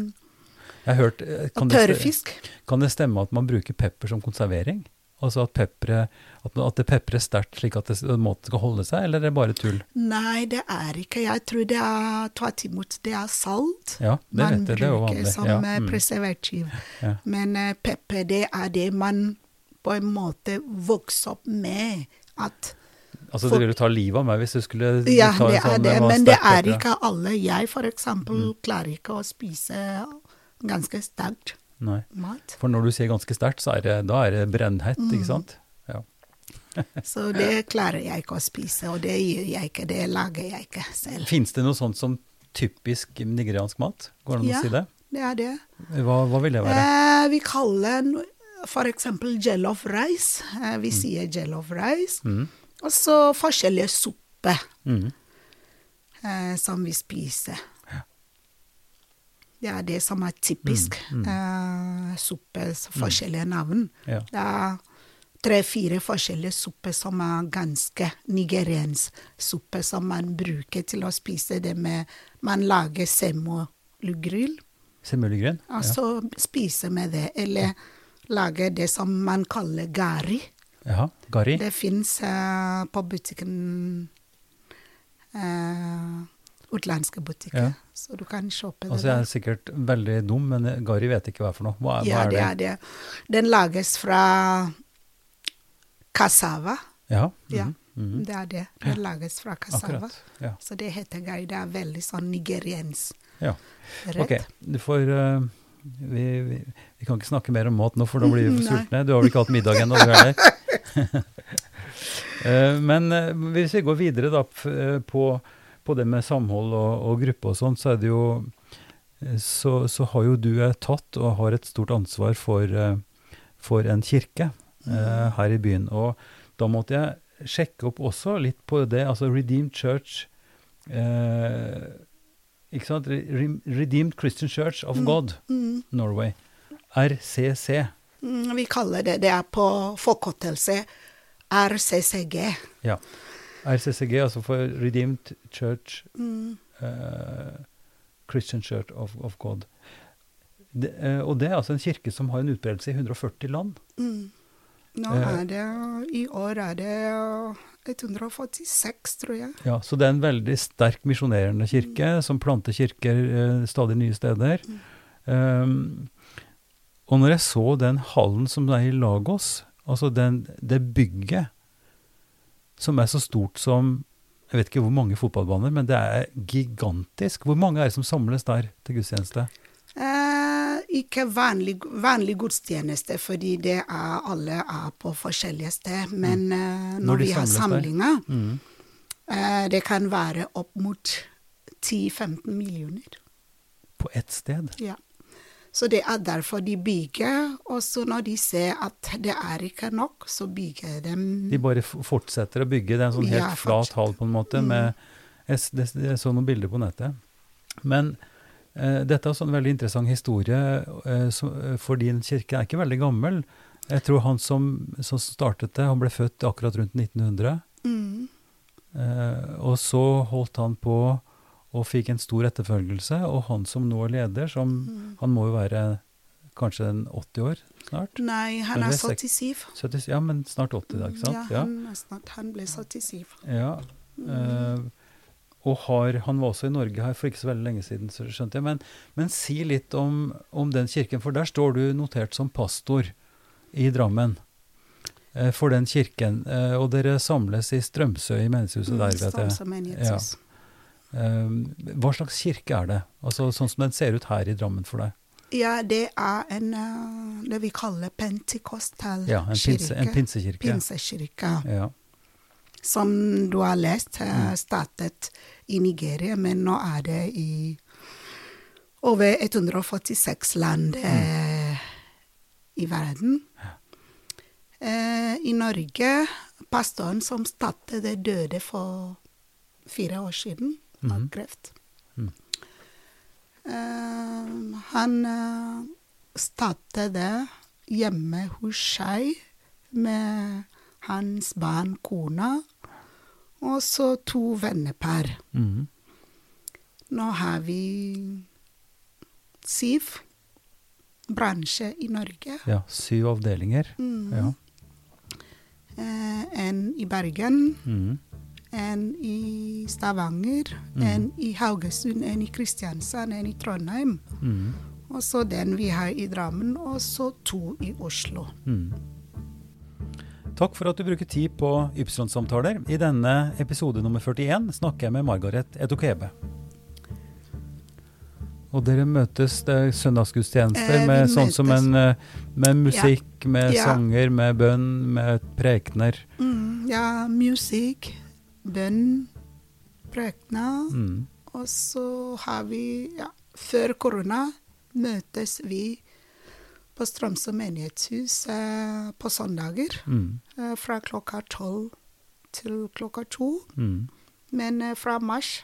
Jeg har hørt, eh, kan
og
det, kan det stemme at man bruker pepper som konservering? Altså at, pepperet- at, at det peprer sterkt slik at det måten skal holde seg, eller er det bare tull?
Nei, det er ikke. Jeg tror det er tvert imot. Det er salt.
Ja, det
man
vet jeg, det er
bruker som
Ja,
eh,
mm.
preservativ.
Ja.
Men uh, pepper, det er det man på en måte vokser opp med. At
Altså
For-
det ville ta livet av meg hvis du skulle
Ja,
ta en
det er
sånn
det, men det er ikke alle. Jeg for eksempel
Mm.
klarer ikke å spise ganske sterkt
Nei.
mat.
For når du sier ganske sterkt, så er det, da er det brennhett,
Mm.
ikke sant? Ja.
Så det klarer jeg ikke å spise, og det gjør jeg ikke. Det lager jeg ikke selv.
Fins det noe sånt som typisk nigeriansk mat? Går det an å
Ja.
si det?
Det er det.
Hva, hva vil det være?
Eh, vi kaller den for eksempel jollof rice. Eh, vi sier jollof rice.
Mm.
Og så forskjellige supper
Mm.
eh, som vi spiser. Det er det som er typisk.
Mm,
Eh, suppes forskjellige navn.
Ja.
Det er tre-fire forskjellige supper som er ganske nigeriansk suppe, som man bruker til å spise det med Man lager semolugryl.
Semolugryl? Ja.
og så spiser med det. Eller lager det som man kaller gari.
Ja. Gari?
Det fins på butikken eh, Utenlandske butikker.
Ja.
Så du kan kjøpe det
Altså, jeg er sikkert veldig dum, men gari vet ikke hva er for noe. Hva, er- hva
Ja,
er
det er det. Den lages fra cassava.
Ja.
Ja,
Mm -hmm.
det er det. Den lages fra cassava.
Ja.
Så det heter gai. Det er veldig sånn nigeriensk.
ja.
rett.
Ok, du får uh, vi, vi, vi kan ikke snakke mer om mat nå, for da blir vi for sultne. Du har vel ikke hatt middag ennå, du heller? uh, Men uh, hvis vi går videre da på, på det med samhold og, og gruppe og sånn, så er det jo eh, så, så har jo du eh, tatt og har et stort ansvar for, eh, for en kirke eh, her i byen. Og da måtte jeg sjekke opp også litt på det, altså Redeemed Church eh, ikke sant? Re Redeemed Christian Church of God,
Mm,
Norway. RCC.
mm, vi kaller det Det er på forkortelse RCCG.
Ja. RCCG, altså for Redeemed Church
Mm.
uh, Christian Church of, of God. Det, uh, og det er altså en kirke som har en utbredelse i 140 land.
Mm. Nå
Eh.
er det I år er det 146, tror jeg.
Ja, Så det er en veldig sterk misjonerende kirke som planter kirker uh, stadig nye steder. Um, og når jeg så den hallen som er i Lagos, altså den, det bygget som er så stort som Jeg vet ikke hvor mange fotballbaner, men det er gigantisk. Hvor mange er det som samles der til gudstjeneste?
Eh, ikke vanlig, vanlig gudstjeneste, fordi det er, alle er på forskjellige steder. Men eh,
Når
når, vi har samlinger,
Mm.
eh, det kan være opp mot 10-15 millioner.
På ett sted.
Ja. Så det er derfor de bygger. Og så når de ser at det er ikke nok, så bygger de
De bare fortsetter å bygge. Det er en sånn helt
Ja,
flat hall, på en måte. Med, jeg, jeg så noen bilder på nettet. Men eh, dette er også en veldig interessant historie, eh, så, eh, for din kirke er ikke veldig gammel. Jeg tror han som, som startet det, han ble født akkurat rundt 1900.
Mm.
Eh, og så holdt han på og fikk en stor etterfølgelse. Og han som nå er leder, som,
Mm.
han må jo være kanskje 80 år snart?
Nei, han er
det er sek-
77.
70, ja, men snart 80 da, ikke sant?
Ja, han, er snart, han ble 77.
Ja. eh, og har, han var også i Norge her for ikke så veldig lenge siden, så skjønte jeg. Men, men si litt om, om den kirken, for der står du notert som pastor i Drammen. Uh, For den kirken. Uh, Og dere samles i Strømsø i menighetshuset der, vet jeg.
Strømsø menighetshus.
Eh, hva slags kirke er det? Altså Sånn som den ser ut her i Drammen for deg?
Ja, det er en eh, det vi kaller pentikostal
Ja, en, pinse, en pinsekirke.
Pinsekirke.
Ja.
Som du har lest, eh,
Mm.
startet i Nigeria, men nå er det i over 146 land
Mm.
eh, i verden. Eh, I Norge, pastoren som startet det, døde for fire år siden av
Mhm.
kreft.
Mm.
Uh, han uh, startet det hjemme hos seg med hans barn, kona, og så to vennepar.
Mm.
Nå har vi syv bransjer i Norge.
ja. Syv avdelinger.
Mm.
Ja.
Eh, en i Bergen,
Mhm.
En i Stavanger,
Mm.
en i Haugesund, en i Kristiansand, en i Trondheim.
Mm.
Og så den vi har i Drammen, og så to i Oslo.
Mm. Takk for at du bruker tid på Ypsilon-samtaler. I denne episode nummer 41 snakker jeg med Margaret Etokebe. Og dere møtes, det er søndagsgudstjenester
Eh,
med sånn som en eh, Med musikk, med
Ja.
sanger, med bønn, med prekener.
Mm, ja, musikk, bønn, prekener.
Mm.
Og så har vi, ja, før korona møtes vi på Strømsø menighetshus eh, på søndager.
Mm.
Eh, fra klokka tolv til klokka to.
Mm.
Men eh, fra mars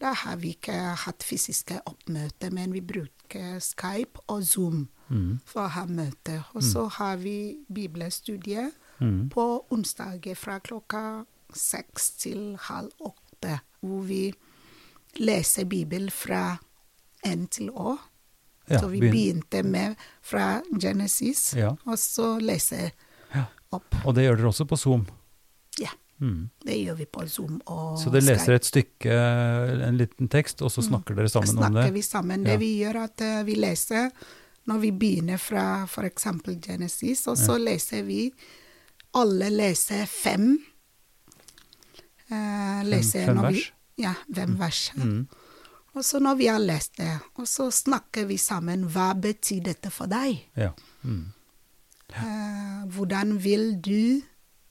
da har vi ikke hatt fysiske oppmøter, men vi bruker Skype og Zoom
Mm.
for å ha møte. Og så har vi bibelstudie
Mm.
på onsdager fra klokka seks til halv åtte, hvor vi leser Bibelen fra N til Å.
Ja,
så vi begynte med fra Genesis,
Ja.
og så leser
Ja.
opp.
Og det gjør dere også på Zoom.
Ja,
Mm.
det gjør vi på Zoom og
Så dere leser et stykke, en liten tekst, og så snakker dere sammen om det?
snakker vi sammen. Det vi gjør, at eh, vi leser når vi begynner fra f.eks. Genesis, og så leser vi Alle leser fem. Eh, leser
fem vers?
Vi, ja, fem vers.
Mm.
Og så når vi har lest det, og så snakker vi sammen. Hva betyr dette for deg?
Ja. Mm.
Eh, hvordan vil du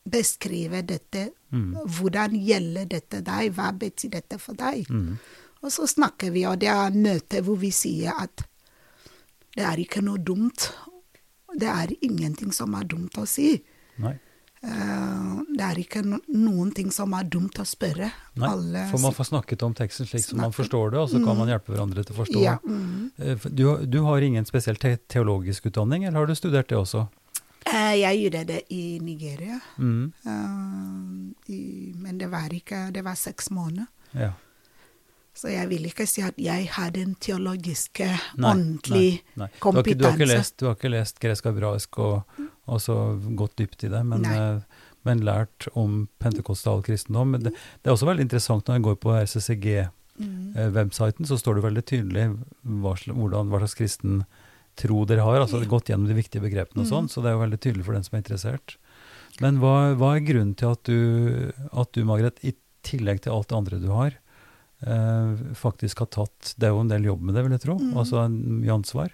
beskrive dette?
Mm.
Hvordan gjelder dette deg? Hva betyr dette for deg?
Mm.
Og så snakker vi, og det er møte hvor vi sier at det er ikke noe dumt. Det er ingenting som er dumt å si.
Nei.
Eh, det er ikke noen ting som er dumt å spørre.
Nei,
Alle
for man får snakket om teksten slik som man forstår det, og så kan man hjelpe hverandre til å forstå.
Ja. Mm.
Eh, Du, har- du har ingen spesiell te teologisk utdanning, eller har du studert det også?
Eh, jeg gjorde det i Nigeria,
Mm.
uh, i, men det var ikke Det var seks måneder.
Ja.
Så jeg vil ikke si at jeg har den teologiske,
Nei,
ordentlig
nei, nei. Du du har ikke lest gresk og hebraisk og, og så gått dypt i det, men, eh, men lært om pentekostal kristendom. Det, det er også veldig interessant når jeg går på RCCG-websiten,
Mm.
så står det veldig tydelig hva, hvordan, hva slags kristen tro dere har. altså det Gått gjennom de viktige begrepene og
Mm.
sånn, så det er jo veldig tydelig for den som er interessert. Men hva, hva er grunnen til at du, at du, Margaret, i tillegg til alt det andre du har, eh, faktisk har tatt Det er jo en del jobb med det, vil jeg tro.
Mm.
Altså en- mye ansvar.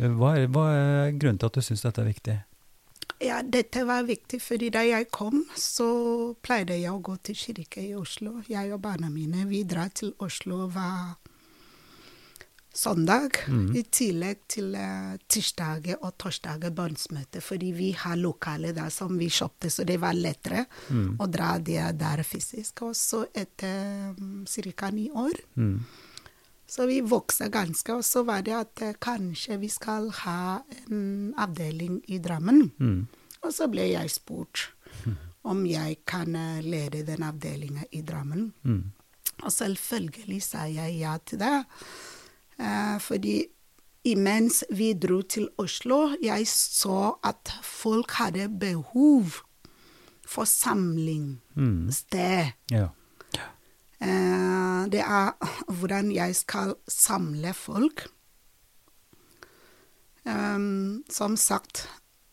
Eh, Hva er, hva er grunnen til at du syns dette er viktig?
Ja, dette var viktig, fordi da jeg kom, så pleide jeg å gå til kirke i Oslo. Jeg og barna mine, vi drar til Oslo hver søndag.
mm.
I tillegg til uh, tirsdager og torsdager barnsmøte, fordi vi har lokaler der som vi kjøpte, så det var lettere
Mm.
å dra der, der fysisk. Og så etter um, ca. ni år
Mm.
Så vi vokste ganske, og så var det at eh, kanskje vi skal ha en avdeling i Drammen.
Mm.
Og så ble jeg spurt om jeg kan eh, lede den avdelinga i Drammen.
Mm.
Og selvfølgelig sa jeg ja til det. Eh, fordi imens vi dro til Oslo, jeg så at folk hadde behov for samling,
Mm. Ja.
Eh, det er hvordan jeg skal samle folk. Um, som sagt,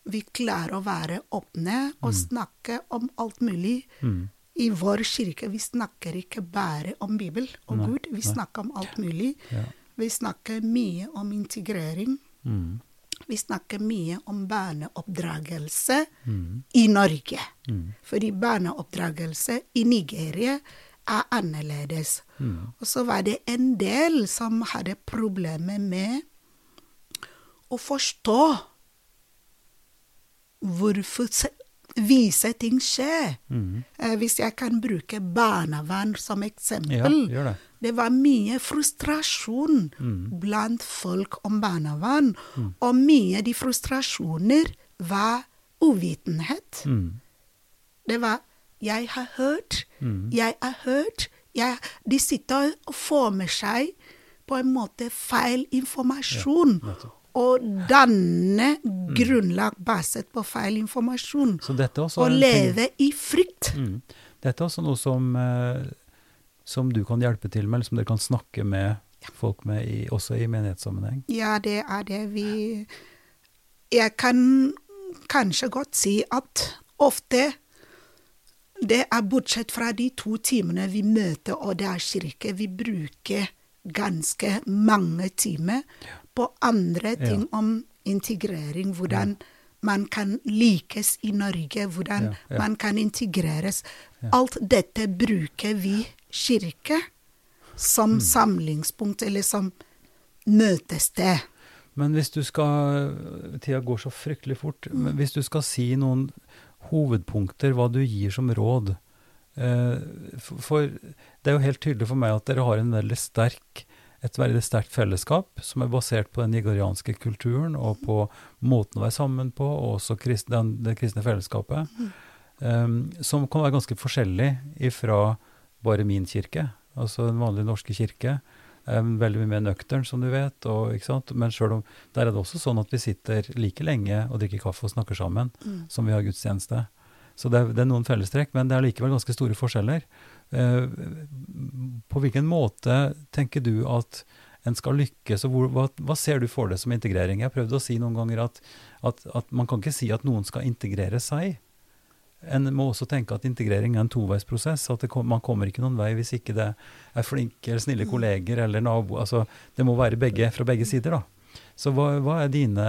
vi klarer å være åpne og snakke om alt mulig.
Mm.
I vår kirke vi snakker ikke bare om Bibel og
Nei,
Gud, vi
nei.
snakker om alt mulig.
Ja.
Vi snakker mye om integrering.
Mm.
Vi snakker mye om barneoppdragelse
Mm.
i Norge.
Mm.
Fordi barneoppdragelse i Nigeria er annerledes.
Mm.
Og så var det en del som hadde problemer med å forstå hvorfor se- vise ting skjer.
Mm.
Eh, hvis jeg kan bruke barnevern som
Ja,
eksempel.
gjør det.
Det var mye frustrasjon
Mm.
blant folk om barnevern, og mye av de frustrasjoner var uvitenhet.
Mm.
Det var 'jeg har hørt',
Mm.
'jeg har hørt'. Jeg, de sitter og får med seg på en måte feil informasjon.
Ja,
og danne grunnlag basert på feil informasjon. Og
leve ting-
i frykt.
Mm. Dette er også noe som, eh, som du kan hjelpe til med, eller som dere kan snakke med folk med, i, også i menighetssammenheng.
Ja, det er det vi Jeg kan kanskje godt si at ofte det er bortsett fra de to timene vi møter, og det er kirke, vi bruker ganske mange timer på andre ting
Ja.
om integrering, hvordan man kan likes i Norge, hvordan
Ja, ja.
man kan integreres.
Ja.
Alt dette bruker vi kirke som
Mm.
samlingspunkt, eller som møtested.
Men hvis du skal Tida går så fryktelig fort. Men hvis du skal si noen hovedpunkter, hva du gir som råd eh, for, det er jo helt tydelig for meg at dere har en veldig sterk et veldig sterkt fellesskap som er basert på den nigerianske kulturen og på måten å være sammen på, og også krist, den, det kristne fellesskapet, eh, som kan være ganske forskjellig ifra bare min kirke, altså den vanlige norske kirke. Um, veldig mye mer nøktern, som du vet. Og? Men selv om, der er det også sånn at vi sitter like lenge og drikker kaffe og snakker sammen som vi har gudstjeneste. Så det er, det er noen fellestrekk, men det er likevel ganske store forskjeller. Uh, på hvilken måte tenker du at en skal lykkes, og hvor, hva, hva ser du for deg som integrering? Jeg har prøvd å si noen ganger at, at, at man kan ikke si at noen skal integrere seg. En må også tenke at integrering er en toveisprosess. At kom, man kommer ikke noen vei hvis ikke det er flinke eller snille kolleger eller naboer. Altså, det må være begge, fra begge sider. da. Så hva, hva er dine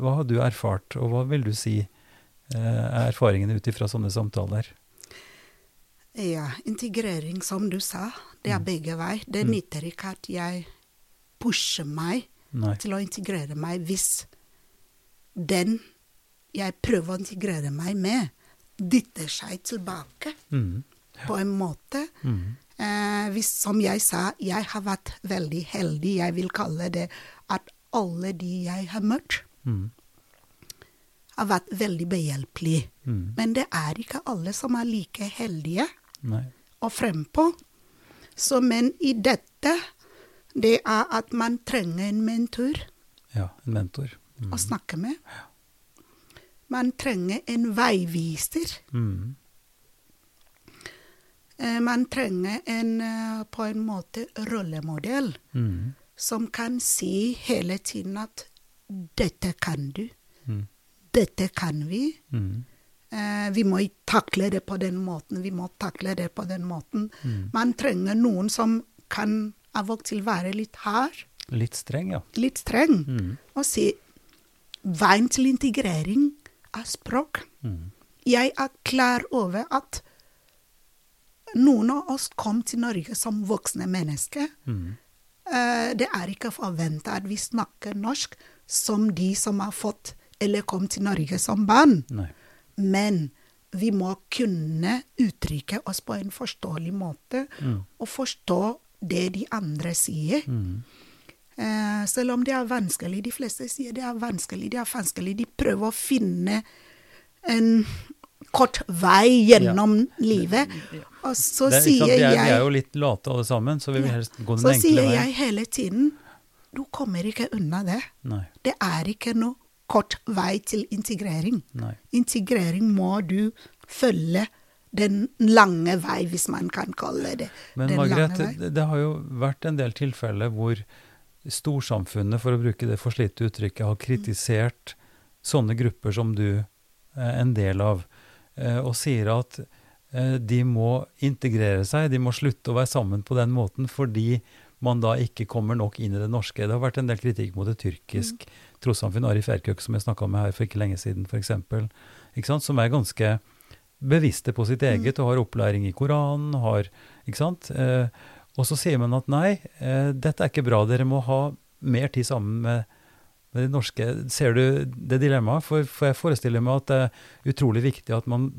Hva har du erfart, og hva vil du si eh, er erfaringene ut ifra sånne samtaler?
Ja, integrering, som du sa, det
Mm.
er begge veier. Det nytter ikke at jeg pusher meg
Nei.
til å integrere meg hvis den jeg prøver å integrere meg med, dytter seg tilbake
Mm.
på en måte.
Mm.
Eh, hvis, som jeg sa, jeg har vært veldig heldig. Jeg vil kalle det at alle de jeg har møtt,
Mm.
har vært veldig behjelpelige.
Mm.
Men det er ikke alle som er like heldige.
Nei.
og frempå. Så, men i dette, det er at man trenger en mentor
Ja, en mentor. Mm.
å snakke med. Man trenger en veiviser.
Mm.
Eh, Man trenger en eh, på en måte rollemodell
Mm.
som kan si hele tiden at 'dette kan du',
Mm.
'dette kan vi'.
Mm.
Eh, vi må ikke takle det på den måten, vi må takle det på den måten.
Mm.
Man trenger noen som kan av og til være litt hard,
Litt streng, ja.
litt streng,
Mm.
og si veien til integrering er språk.
Mm.
Jeg er klar over at noen av oss kom til Norge som voksne mennesker.
Mm.
Eh, det er ikke forventa at vi snakker norsk som de som har fått eller kom til Norge som barn.
Nei.
Men vi må kunne uttrykke oss på en forståelig måte,
Mm.
og forstå det de andre sier.
Mm.
Eh, selv om det er vanskelig. De fleste sier det er vanskelig, det er vanskelig. De prøver å finne en kort vei gjennom livet. Og så
Det, sier sant,
sier
vi, er, jo litt late alle sammen, så vi vil helst gå den enkle veien.
Så sier jeg hele tiden du kommer ikke unna det.
Nei.
Det er ikke noe kort vei til integrering.
Nei.
Integrering må du følge den lange vei, hvis man kan kalle det
Men
den
Margaret,
lange vei.
det, det har jo vært en del tilfeller hvor storsamfunnet, for å bruke det forslitte uttrykket, har kritisert sånne grupper som du er en del av, eh, og sier at eh, de må integrere seg, de må slutte å være sammen på den måten fordi man da ikke kommer nok inn i det norske. Det har vært en del kritikk mot et tyrkisk trossamfunn, Arif Erkøk, som jeg snakka med her for ikke lenge siden, f.eks., som er ganske bevisste på sitt eget og har opplæring i Koranen, har, ikke sant? Eh, og så sier man at nei, eh, dette er ikke bra, dere må ha mer tid sammen med, med det norske. Ser du det dilemmaet? For, for jeg forestiller meg at det er utrolig viktig at man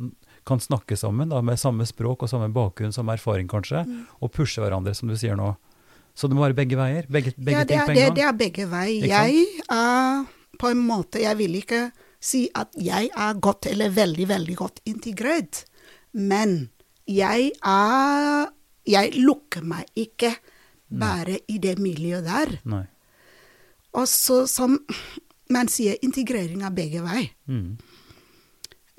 kan snakke sammen da, med samme språk og samme bakgrunn, samme erfaring kanskje, og pushe hverandre, som du sier nå. Så det må være begge veier? Begge, begge
ja, det er, det, det er begge veier. Jeg er på en måte Jeg vil ikke si at jeg er godt eller veldig, veldig godt integrert, men jeg er Jeg lukker meg ikke bare i det miljøet der.
Nei.
Og så som man sier, integrering er begge veier.
Mm.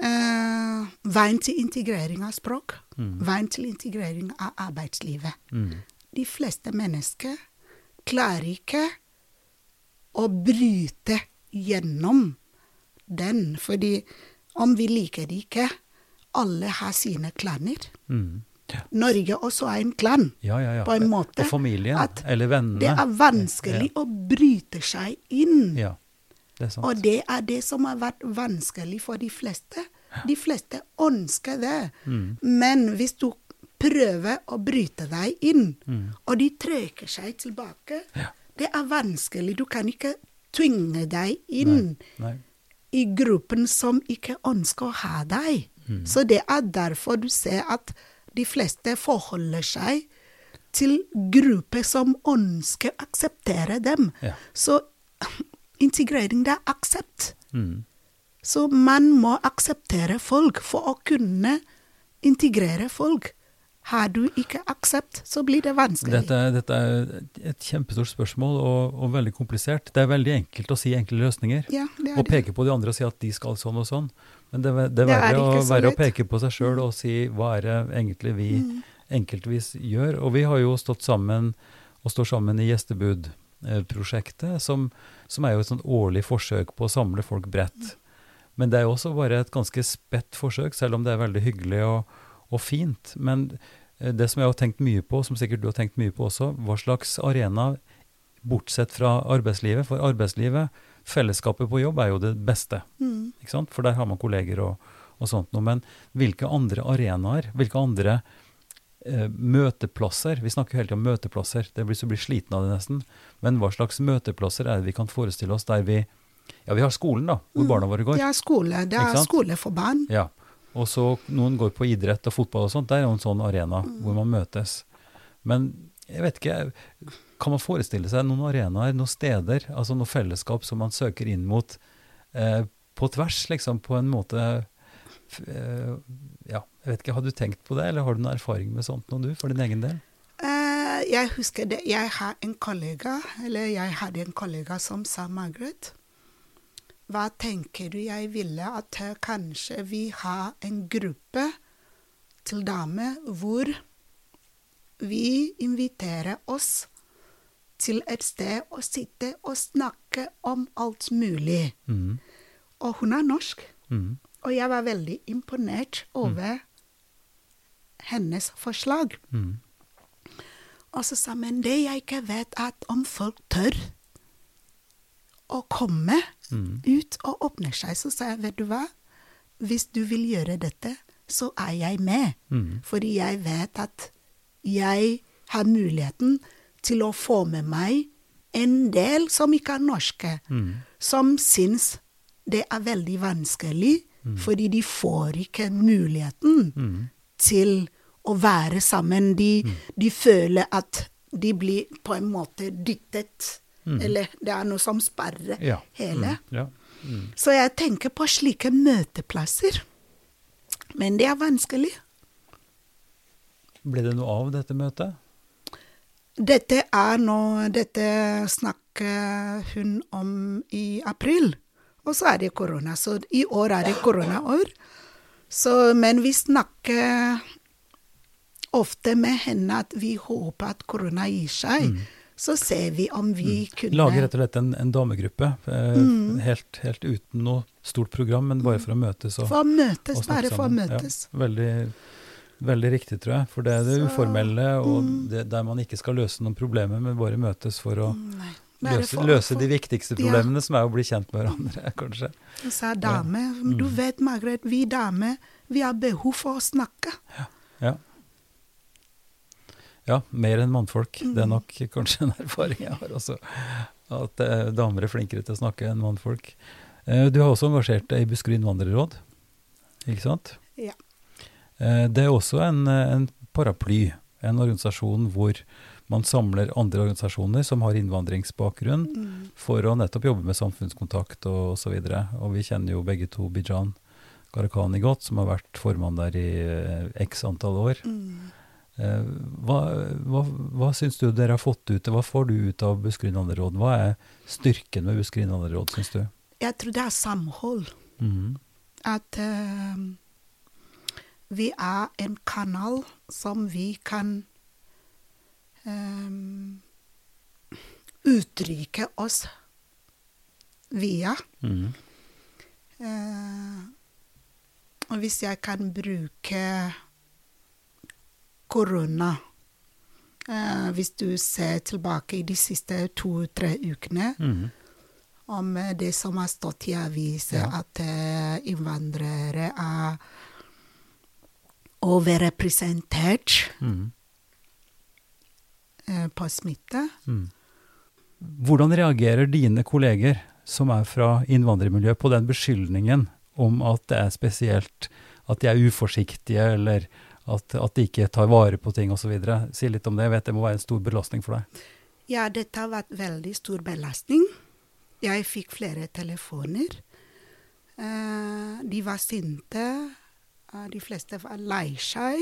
Uh, veien til integrering av språk,
Mm.
veien til integrering av arbeidslivet.
Mm.
De fleste mennesker klarer ikke å bryte gjennom den, fordi om vi liker det ikke, alle har sine klaner.
Mm.
Norge også er en klan,
Ja, ja, ja.
på en måte.
Og familien,
at
eller vennene.
Det er vanskelig å bryte seg inn.
Ja, det er sant.
Og det er det som har vært vanskelig for de fleste. De fleste ønsker det.
Mm.
Men hvis du prøver å bryte deg inn, og de trekker seg tilbake, det er vanskelig. Du kan ikke tvinge deg inn
Nei.
i gruppen som ikke ønsker å ha deg.
Mm.
Så det er derfor du ser at de fleste forholder seg til grupper som ønsker å akseptere dem.
Ja.
Så integrering, det er aksept.
Mm.
Så man må akseptere folk for å kunne integrere folk. Har du ikke aksept, så blir det vanskelig.
Dette, dette er et kjempestort spørsmål og, og veldig komplisert. Det er veldig enkelt å si enkle løsninger.
ja, det er
Og
det.
peke på de andre og si at de skal sånn og sånn. Men det, det
Det er
å, verre å peke på seg sjøl og si hva er det egentlig vi
Mm.
enkeltvis gjør. Og vi har jo stått sammen og står sammen i Gjestebud-prosjektet, som, som er jo et sånt årlig forsøk på å samle folk bredt. Men det er jo også bare et ganske spett forsøk, selv om det er veldig hyggelig og, og fint. Men eh, det som jeg har tenkt mye på, som sikkert du har tenkt mye på også, hva slags arena, bortsett fra arbeidslivet, for arbeidslivet, fellesskapet på jobb er jo det beste.
Mm.
For der har man kolleger og, og sånt noe. Men hvilke andre arenaer, hvilke andre eh, møteplasser Vi snakker jo hele tiden om møteplasser, det blir så blir sliten av det nesten. Men hva slags møteplasser er det vi kan forestille oss der vi Ja, vi har skolen, da, hvor barna våre går.
Det er skole. Det er skole for barn.
Ja. Og så noen går på idrett og fotball og sånt. Det er jo en sånn arena hvor man møtes. Men jeg vet ikke, kan man forestille seg noen arenaer, noen steder, altså noe fellesskap som man søker inn mot eh, på tvers, liksom, på en måte eh, Ja, jeg vet ikke, har du tenkt på det, eller har du noen erfaring med sånt noe, du, for din egen del?
Uh, jeg husker det. Jeg har en kollega, eller jeg hadde en kollega som sa, Margaret, hva tenker du jeg ville at eh, kanskje vi har en gruppe til damer hvor vi inviterer oss til et sted å sitte og snakke om alt mulig.
Mm.
Og hun er norsk.
Mm.
Og jeg var veldig imponert over hennes forslag.
Mm.
Og så sa men det jeg ikke vet, er om folk tør å komme
Mm.
ut og åpne seg, så sa jeg, vet du hva, hvis du vil gjøre dette, så er jeg med.
Mm.
Fordi jeg vet at jeg har muligheten til å få med meg en del som ikke er norske,
Mm.
som syns det er veldig vanskelig, fordi de får ikke muligheten
Mm.
til å være sammen. De, de føler at de blir på en måte dyttet, eller det er noe som sperrer
Ja.
hele.
Mm. Ja. Mm.
Så jeg tenker på slike møteplasser. Men det er vanskelig.
Ble det noe av dette møtet?
Dette er nå Dette snakker hun om i april, og så er det korona. Så i år er det koronaår. Så, men vi snakker ofte med henne at vi håper at korona gir seg. Så ser vi om vi kunne
Lager rett og slett en, en damegruppe, eh,
Mm.
helt, helt uten noe stort program, men bare for å møtes og,
For å møtes, bare for å møtes.
Ja, veldig, Veldig riktig, tror jeg. For det er det
Så,
uformelle, og
mm.
det, der man ikke skal løse noen problemer, men bare møtes for å løse,
for-
løse de viktigste
Ja.
problemene, som er å bli kjent med hverandre, kanskje.
Og så er dame,
Mm.
du vet Margaret, vi damer, vi har behov for å snakke.
Ja. Ja, ja mer enn mannfolk. Det er
Mm.
nok kanskje en erfaring jeg har også. At eh, damer er flinkere til å snakke enn mannfolk. Eh, du har også engasjert deg i Buskerud innvandrerråd, ikke sant?
Ja.
Eh, det er også en, en paraply, en organisasjon hvor man samler andre organisasjoner som har innvandringsbakgrunn,
Mm.
for å nettopp jobbe med samfunnskontakt og osv. Og, og vi kjenner jo begge to Bijan Gharahkhani godt, som har vært formann der i eh, x antall år.
Mm.
Eh, hva, hva, hva syns du dere har fått ut? Hva får du ut av Buskerud innvandrerråd? Hva er styrken med Buskerud innvandrerråd, syns du?
Jeg tror det er samhold.
Mm.
At eh, vi er en kanal som vi kan um, uttrykke oss via.
Mm.
Uh, og hvis jeg kan bruke korona uh, Hvis du ser tilbake i de siste to-tre ukene
mm.
om eh, det som har stått i aviser,
Ja.
at uh, innvandrere er overrepresentert
mm.
eh, på smitte.
Mm. Hvordan reagerer dine kolleger som er fra innvandrermiljøet, på den beskyldningen om at det er spesielt, at de er uforsiktige, eller at, at de ikke tar vare på ting osv.? Si litt om det. Jeg vet det må være en stor belastning for deg.
Ja, dette har vært veldig stor belastning. Jeg fikk flere telefoner. Eh, de var sinte. Eh, de fleste var lei seg.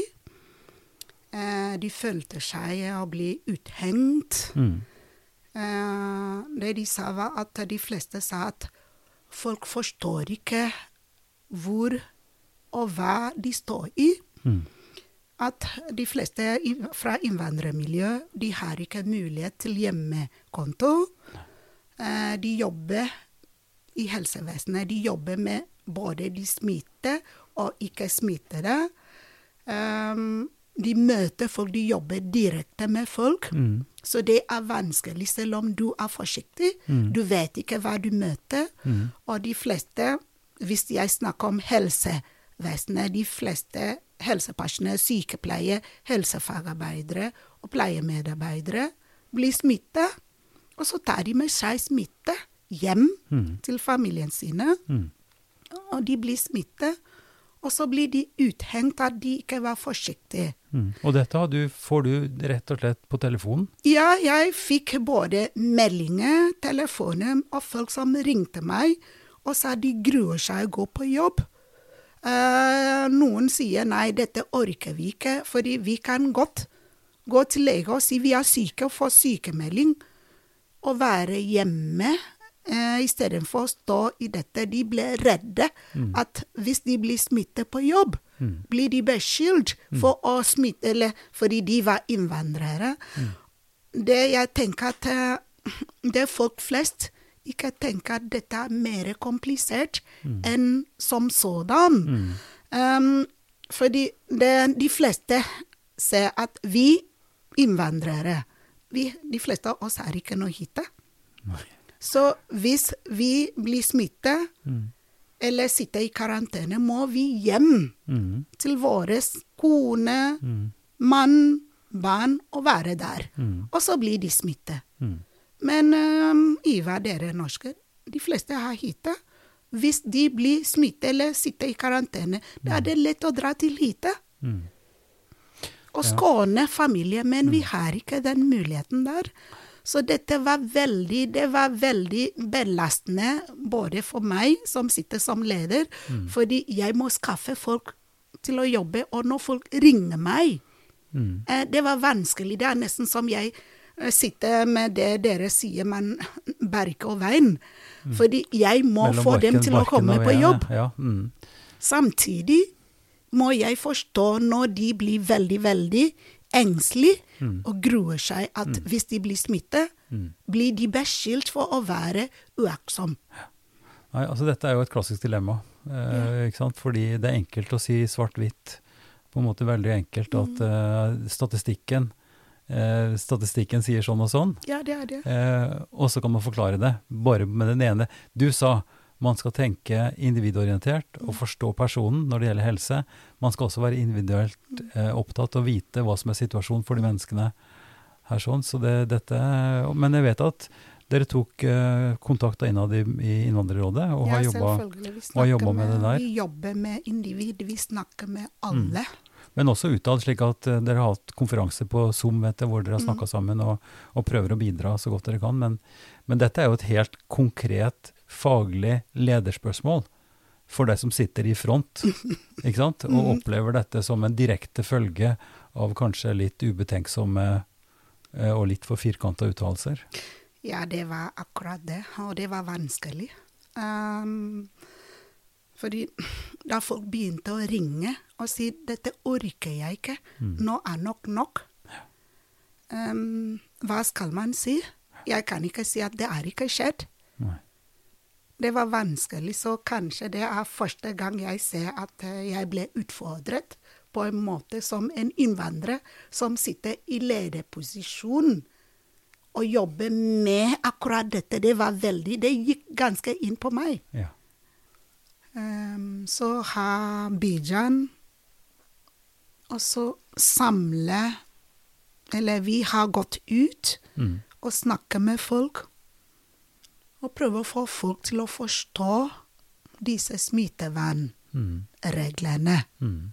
Eh, de følte seg å bli uthengt.
Mm.
Eh, det de sa, var at de fleste sa at folk forstår ikke hvor og hva de står i.
Mm.
At de fleste fra innvandrermiljø de har ikke mulighet til hjemmekonto. Eh, de jobber i helsevesenet. De jobber med både de smitte og ikke smittere. Um, de møter folk, de jobber direkte med folk.
Mm.
Så det er vanskelig, selv om du er forsiktig.
Mm.
Du vet ikke hva du møter.
Mm.
Og de fleste, hvis jeg snakker om helsevesenet, de fleste helsepersonell, sykepleiere, helsefagarbeidere og pleiemedarbeidere blir smittet. Og så tar de med seg smitte hjem
Mhm.
til familien sine,
Mhm.
og de blir smittet. Og så blir de uthengt at de ikke var forsiktige.
Mm. Og dette har du, får du rett og slett på telefonen?
Ja, jeg fikk både meldinger, telefoner og folk som ringte meg og sa de gruer seg å gå på jobb. Uh, noen sier nei, dette orker vi ikke, fordi vi kan godt gå til lege og si vi er syke og få sykemelding, Å være hjemme uh, istedenfor å stå i dette. De ble redde at hvis de blir smittet på jobb, blir de beskyldt for å smitte, eller fordi de var innvandrere. Det jeg tenker at eh, det folk flest ikke tenker at dette er mer komplisert enn som sådan. Um, fordi det, de fleste ser at vi innvandrere, vi, de fleste av oss er ikke noe hytte. Så hvis vi blir smittet eller sitter i karantene, må vi hjem
mm.
til våre kone,
mm.
mann, barn og være der.
Mhm.
Og så blir de smittet.
Mhm.
Men um, Ivar, dere norske, de fleste har hytte. Hvis de blir smittet eller sitter i karantene, da er det lett å dra til hytte.
Mhm.
Og skåne familie, men vi har ikke den muligheten der. Så dette var veldig, det var veldig belastende både for meg som sitter som leder, fordi jeg må skaffe folk til å jobbe, og når folk ringer meg
mm.
Eh, Det var vanskelig. Det er nesten som jeg eh, sitter med det dere sier, men berke og veien. Fordi jeg må
Mellom
få dem til å komme på jobb.
Ja. Mhm.
Samtidig må jeg forstå når de blir veldig, veldig engstelige og gruer seg at hvis de blir smittet, blir de beskyldt for å være uaktsom.
Nei, altså dette er jo et klassisk dilemma. Eh, ikke sant? Fordi det er enkelt å si svart-hvitt på en måte veldig enkelt at eh, statistikken eh, Statistikken sier sånn og sånn,
Ja, det er det.
eh, og så kan man forklare det bare med den ene. Du sa man skal tenke individorientert og forstå personen når det gjelder helse. Man skal også være individuelt eh, opptatt og vite hva som er situasjonen for de menneskene her. sånn, så det, dette, Men jeg vet at dere tok eh, kontakt innad i, i Innvandrerrådet og har
ja,
jobba jobba med det der.
Vi jobber med individ, vi snakker med alle.
Men også utad, slik at eh, dere har hatt konferanser på Zoom vet jeg, hvor dere har
Mm.
snakka sammen og, og prøver å bidra så godt dere kan. Men, men dette er jo et helt konkret faglig lederspørsmål for deg som sitter i front, ikke sant? og
Mm.
opplever dette som en direkte følge av kanskje litt ubetenksomme eh, og litt for firkanta uttalelser.
Ja, det var akkurat det, og det var vanskelig. Um, fordi da folk begynte å ringe og si 'dette orker jeg ikke', nå er nok nok. Um, hva skal man si? Jeg kan ikke si at det er ikke skjedd. Det var vanskelig, så kanskje det er første gang jeg ser at eh, jeg ble utfordret på en måte som en innvandrer som sitter i lederposisjon og jobber med akkurat dette. Det var veldig Det gikk ganske inn på meg.
Ja.
Um, så har Bijan også samle Eller vi har gått ut
Mm.
og snakket med folk. Og prøve å få folk til å forstå disse smittevernreglene.
Mm. Mm.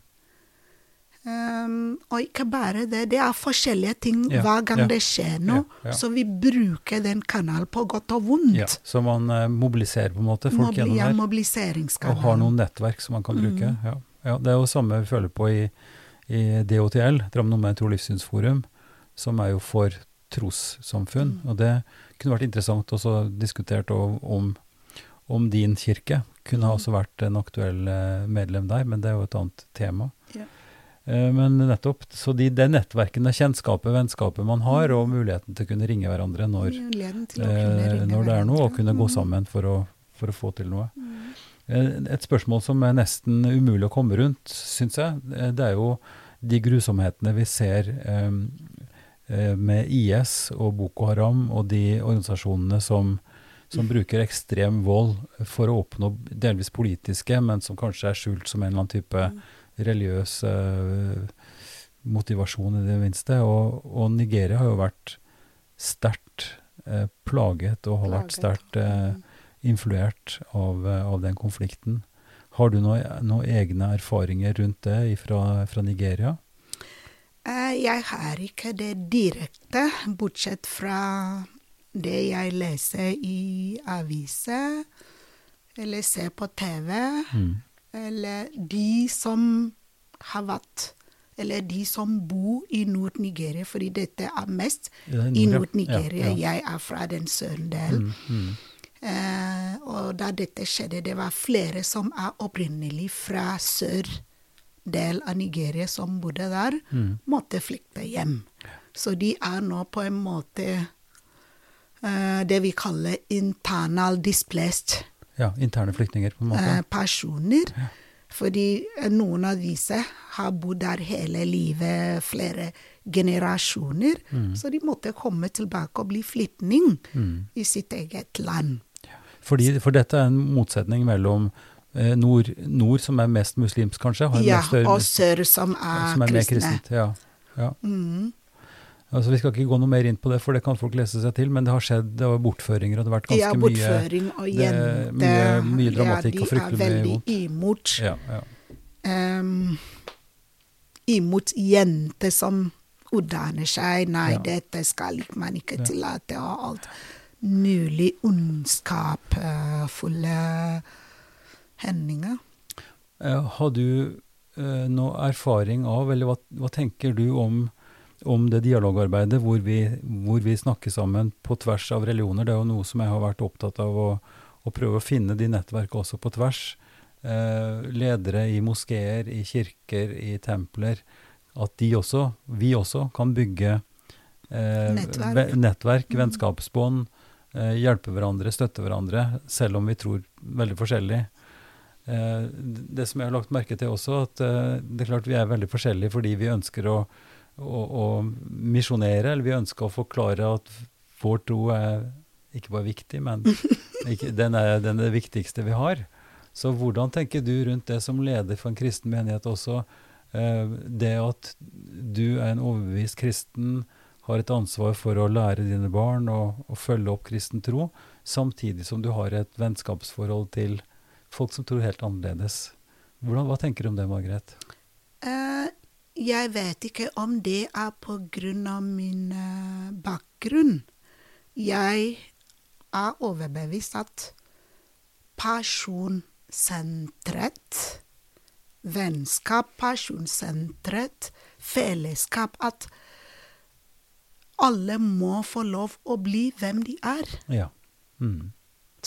Um, og ikke bare det, det er forskjellige ting
Ja,
hver gang
ja,
det skjer noe.
ja.
Så vi bruker den kanalen på godt og vondt.
ja. Så man uh, mobiliserer på en måte folk
Mobili-
gjennom der.
mobiliseringskanal.
Og har noen nettverk som man kan bruke.
Mm.
Ja. ja, Det er jo samme vi føler på i, i DOTL, Drammen Omegn Tro- Livssynsforum, som er jo for trossamfunn.
Mm.
Og det kunne vært interessant også diskutert om, om din kirke kunne
Mm.
også vært en aktuell eh, medlem der, men det er jo et annet tema.
Ja.
Eh, Men nettopp, så de, det nettverkene, kjennskapet, vennskapet man har, og muligheten til å kunne ringe hverandre når,
kunne
eh,
ringe
når det er noe, og kunne gå
Mm.
sammen for å, for å få til noe.
Mm.
Et spørsmål som er nesten umulig å komme rundt, syns jeg, det er jo de grusomhetene vi ser eh, med IS og Boko Haram og de organisasjonene som, som bruker ekstrem vold for å oppnå delvis politiske, men som kanskje er skjult som en eller annen type religiøs eh, motivasjon, i det minste. Og, og Nigeria har jo vært sterkt eh, plaget og har vært sterkt eh, influert av, eh, av den konflikten. Har du noen noe egne erfaringer rundt det fra, fra Nigeria?
Eh, Jeg har ikke det direkte, bortsett fra det jeg leser i aviser, eller ser på TV,
Mm.
eller de som har vært Eller de som bor i Nord-Nigeria, fordi dette er mest i. Nord-Nigeria.
Ja, ja.
Jeg er fra den søndelen.
Mm, mm.
Eh, og da dette skjedde, det var flere som er opprinnelig fra sør del av Nigeria som bodde der,
Mm.
måtte flykte hjem. Så de er nå på en måte uh, det vi kaller internal displaced
Ja, interne flyktninger, på en måte.
Uh, personer. Fordi eh, noen av disse har bodd der hele livet, flere generasjoner. Så de måtte komme tilbake og bli flyktning
Mm.
i sitt eget land.
Fordi, for dette er en motsetning mellom nord, nord, som er mest muslimsk, kanskje, har
Ja,
større-
og sør som er,
som er mer
kristne.
kristent. Ja, ja.
Mm.
Altså, vi skal ikke gå noe mer inn på det, for det kan folk lese seg til, men det har skjedd det var bortføringer, og det har vært ganske
Ja, bortføring og
det- mye- mye dramatikk
ja,
og fryktelig
De er veldig imot,
ja, ja.
Um, imot jenter som utdanner seg. Nei,
Ja.
dette skal man ikke tillate, og alt mulig ondskapsfulle hendinger.
Eh, Har du eh, noe erfaring av, eller hva, hva tenker du om, om det dialogarbeidet hvor vi, hvor vi snakker sammen på tvers av religioner? Det er jo noe som jeg har vært opptatt av å, å prøve å finne de nettverkene også på tvers. Eh, ledere i moskeer, i kirker, i templer. At de også, vi også, kan bygge eh,
Nettverk.
ve- nettverk
Mm.
vennskapsbånd, eh, hjelpe hverandre, støtte hverandre, selv om vi tror veldig forskjellig. Eh, det som jeg har lagt merke til også, at eh, det er klart vi er veldig forskjellige fordi vi ønsker å, å, å misjonere, eller vi ønsker å forklare at vår tro er ikke bare viktig, men ikke, den, er, den er det viktigste vi har. Så hvordan tenker du rundt det som leder for en kristen menighet også? Eh, det at du er en overbevist kristen, har et ansvar for å lære dine barn og, og følge opp kristen tro, samtidig som du har et vennskapsforhold til folk som tror helt annerledes. Hvordan, hva tenker du om det, Margaret?
Uh, jeg vet ikke om det er på grunn av min uh, bakgrunn. Jeg er overbevist at personsentret, vennskap, personsentret, fellesskap At alle må få lov å bli hvem de er.
Ja. Mm.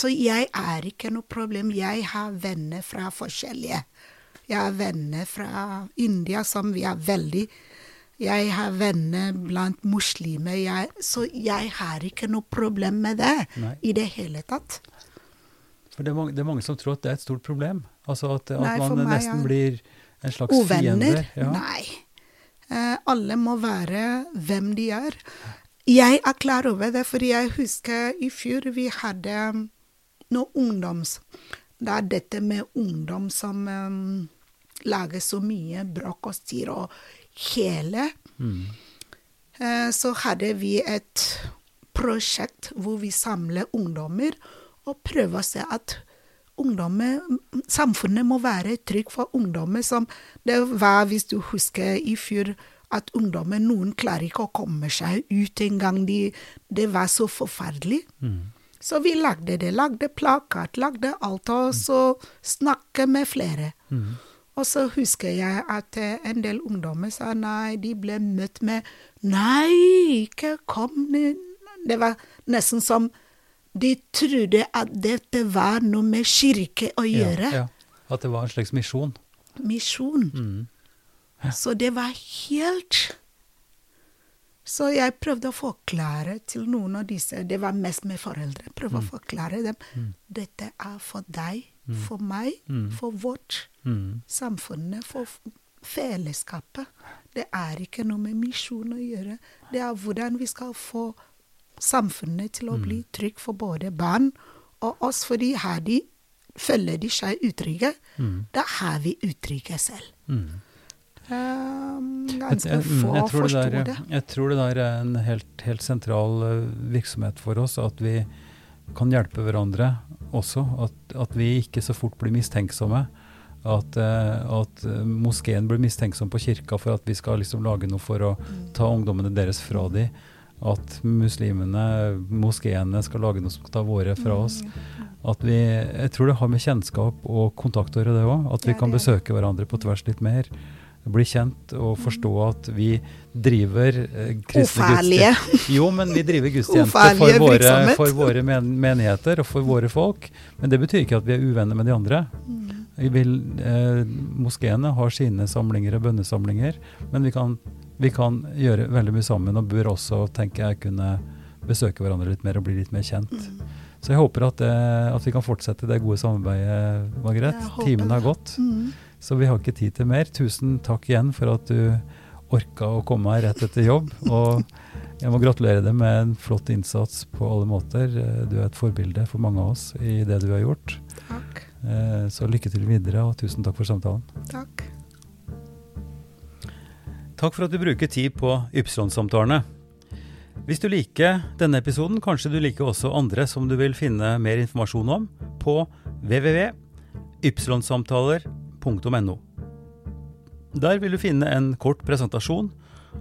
Så jeg er ikke noe problem. Jeg har venner fra forskjellige. Jeg har venner fra India som vi er veldig Jeg har venner blant muslimer, jeg, så jeg har ikke noe problem med det
Nei.
i det hele tatt.
For det er, mange, det er mange som tror at det er et stort problem. Altså at, at
Nei,
man nesten blir en slags
Uvenner?
fiende. Ja.
Nei. Eh, alle må være hvem de er. Jeg er klar over det, for jeg husker i fjor vi hadde noe ungdoms... Det er dette med ungdom som um, lager så mye bråk og styr, og hele
Mm.
Uh, så hadde vi et prosjekt hvor vi samler ungdommer og prøver å se at ungdommer, samfunnet må være trygt for ungdommer. Som det var, hvis du husker i fjor, at ungdommer, noen klarer ikke å komme seg ut engang. De, det var så forferdelig.
Mm.
Så vi lagde det. Lagde plakat, lagde alt, og så snakke med flere.
Mm.
Og så husker jeg at eh, en del ungdommer sa nei, de ble møtt med Nei, ikke kom ned. Det var nesten som de trodde at dette var noe med kirke å gjøre.
Ja, ja. At det var en slags misjon.
Misjon.
Mm.
Så det var helt Så jeg prøvde å forklare til noen av disse, det var mest med foreldre, prøvde å forklare dem dette er for deg, for meg,
Mm.
for vårt
Mm.
samfunnet, for fellesskapet. Det er ikke noe med misjon å gjøre. Det er hvordan vi skal få samfunnet til å
Mm.
bli trygt for både barn og oss, fordi her de føler de seg utrygge,
Mm.
da er vi utrygge selv.
Mm.
Um,
Jeg,
ganske
jeg, mm,
få
jeg, det
det.
jeg tror det der er en helt, helt sentral eh, virksomhet for oss, at vi kan hjelpe hverandre også. At, at vi ikke så fort blir mistenksomme. At, eh, at eh, moskeen blir mistenksom på kirka for at vi skal liksom lage noe for å ta ungdommene deres fra de. At muslimene, moskeene, skal lage noe som skal ta våre fra oss. At vi, jeg tror det har med kjennskap og kontakt å gjøre, det òg. At vi kan besøke hverandre på tvers litt mer. Bli kjent og forstå at vi driver eh, kristne gudstjenester. Jo, men vi driver gudstjenester for våre, for våre men menigheter og for våre folk. Men det betyr ikke at vi er uvenner med de andre.
Mm.
Vi vil, eh, moskeene har sine samlinger og bønnesamlinger, men vi kan, vi kan gjøre veldig mye sammen og bør også, tenker jeg, kunne besøke hverandre litt mer og bli litt mer kjent.
Mm.
Så jeg håper at, det, at vi kan fortsette det gode samarbeidet, Margaret.
Jeg
Timen har gått,
Mm.
Så vi har ikke tid til mer. Tusen takk igjen for at du orka å komme her rett etter jobb. Og jeg må gratulere deg med en flott innsats på alle måter. Du er et forbilde for mange av oss i det du har gjort.
Takk.
Eh, Så lykke til videre, og tusen takk for samtalen.
Takk.
Takk for at du bruker tid på Ypsilon-samtalene. Hvis du liker denne episoden, kanskje du liker også andre som du vil finne mer informasjon om på www.ypsilonsamtaler.no. Der vil du finne en kort presentasjon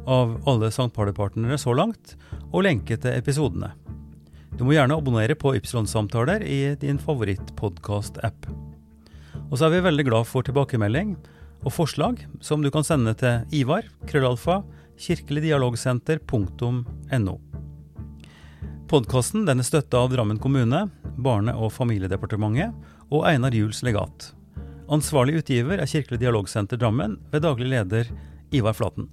av alle St. Party-partnere så langt, og lenke til episodene. Du må gjerne abonnere på Ypsilon-samtaler i din favorittpodkast-app. Og så er vi veldig glad for tilbakemelding og forslag som du kan sende til Ivar, krøllalfa, kirkeligdialogsenter.no. Podkasten er støtta av Drammen kommune, Barne- og familiedepartementet og Einar Juels legat. Ansvarlig utgiver er Kirkelig dialogsenter Drammen ved daglig leder Ivar Flaten.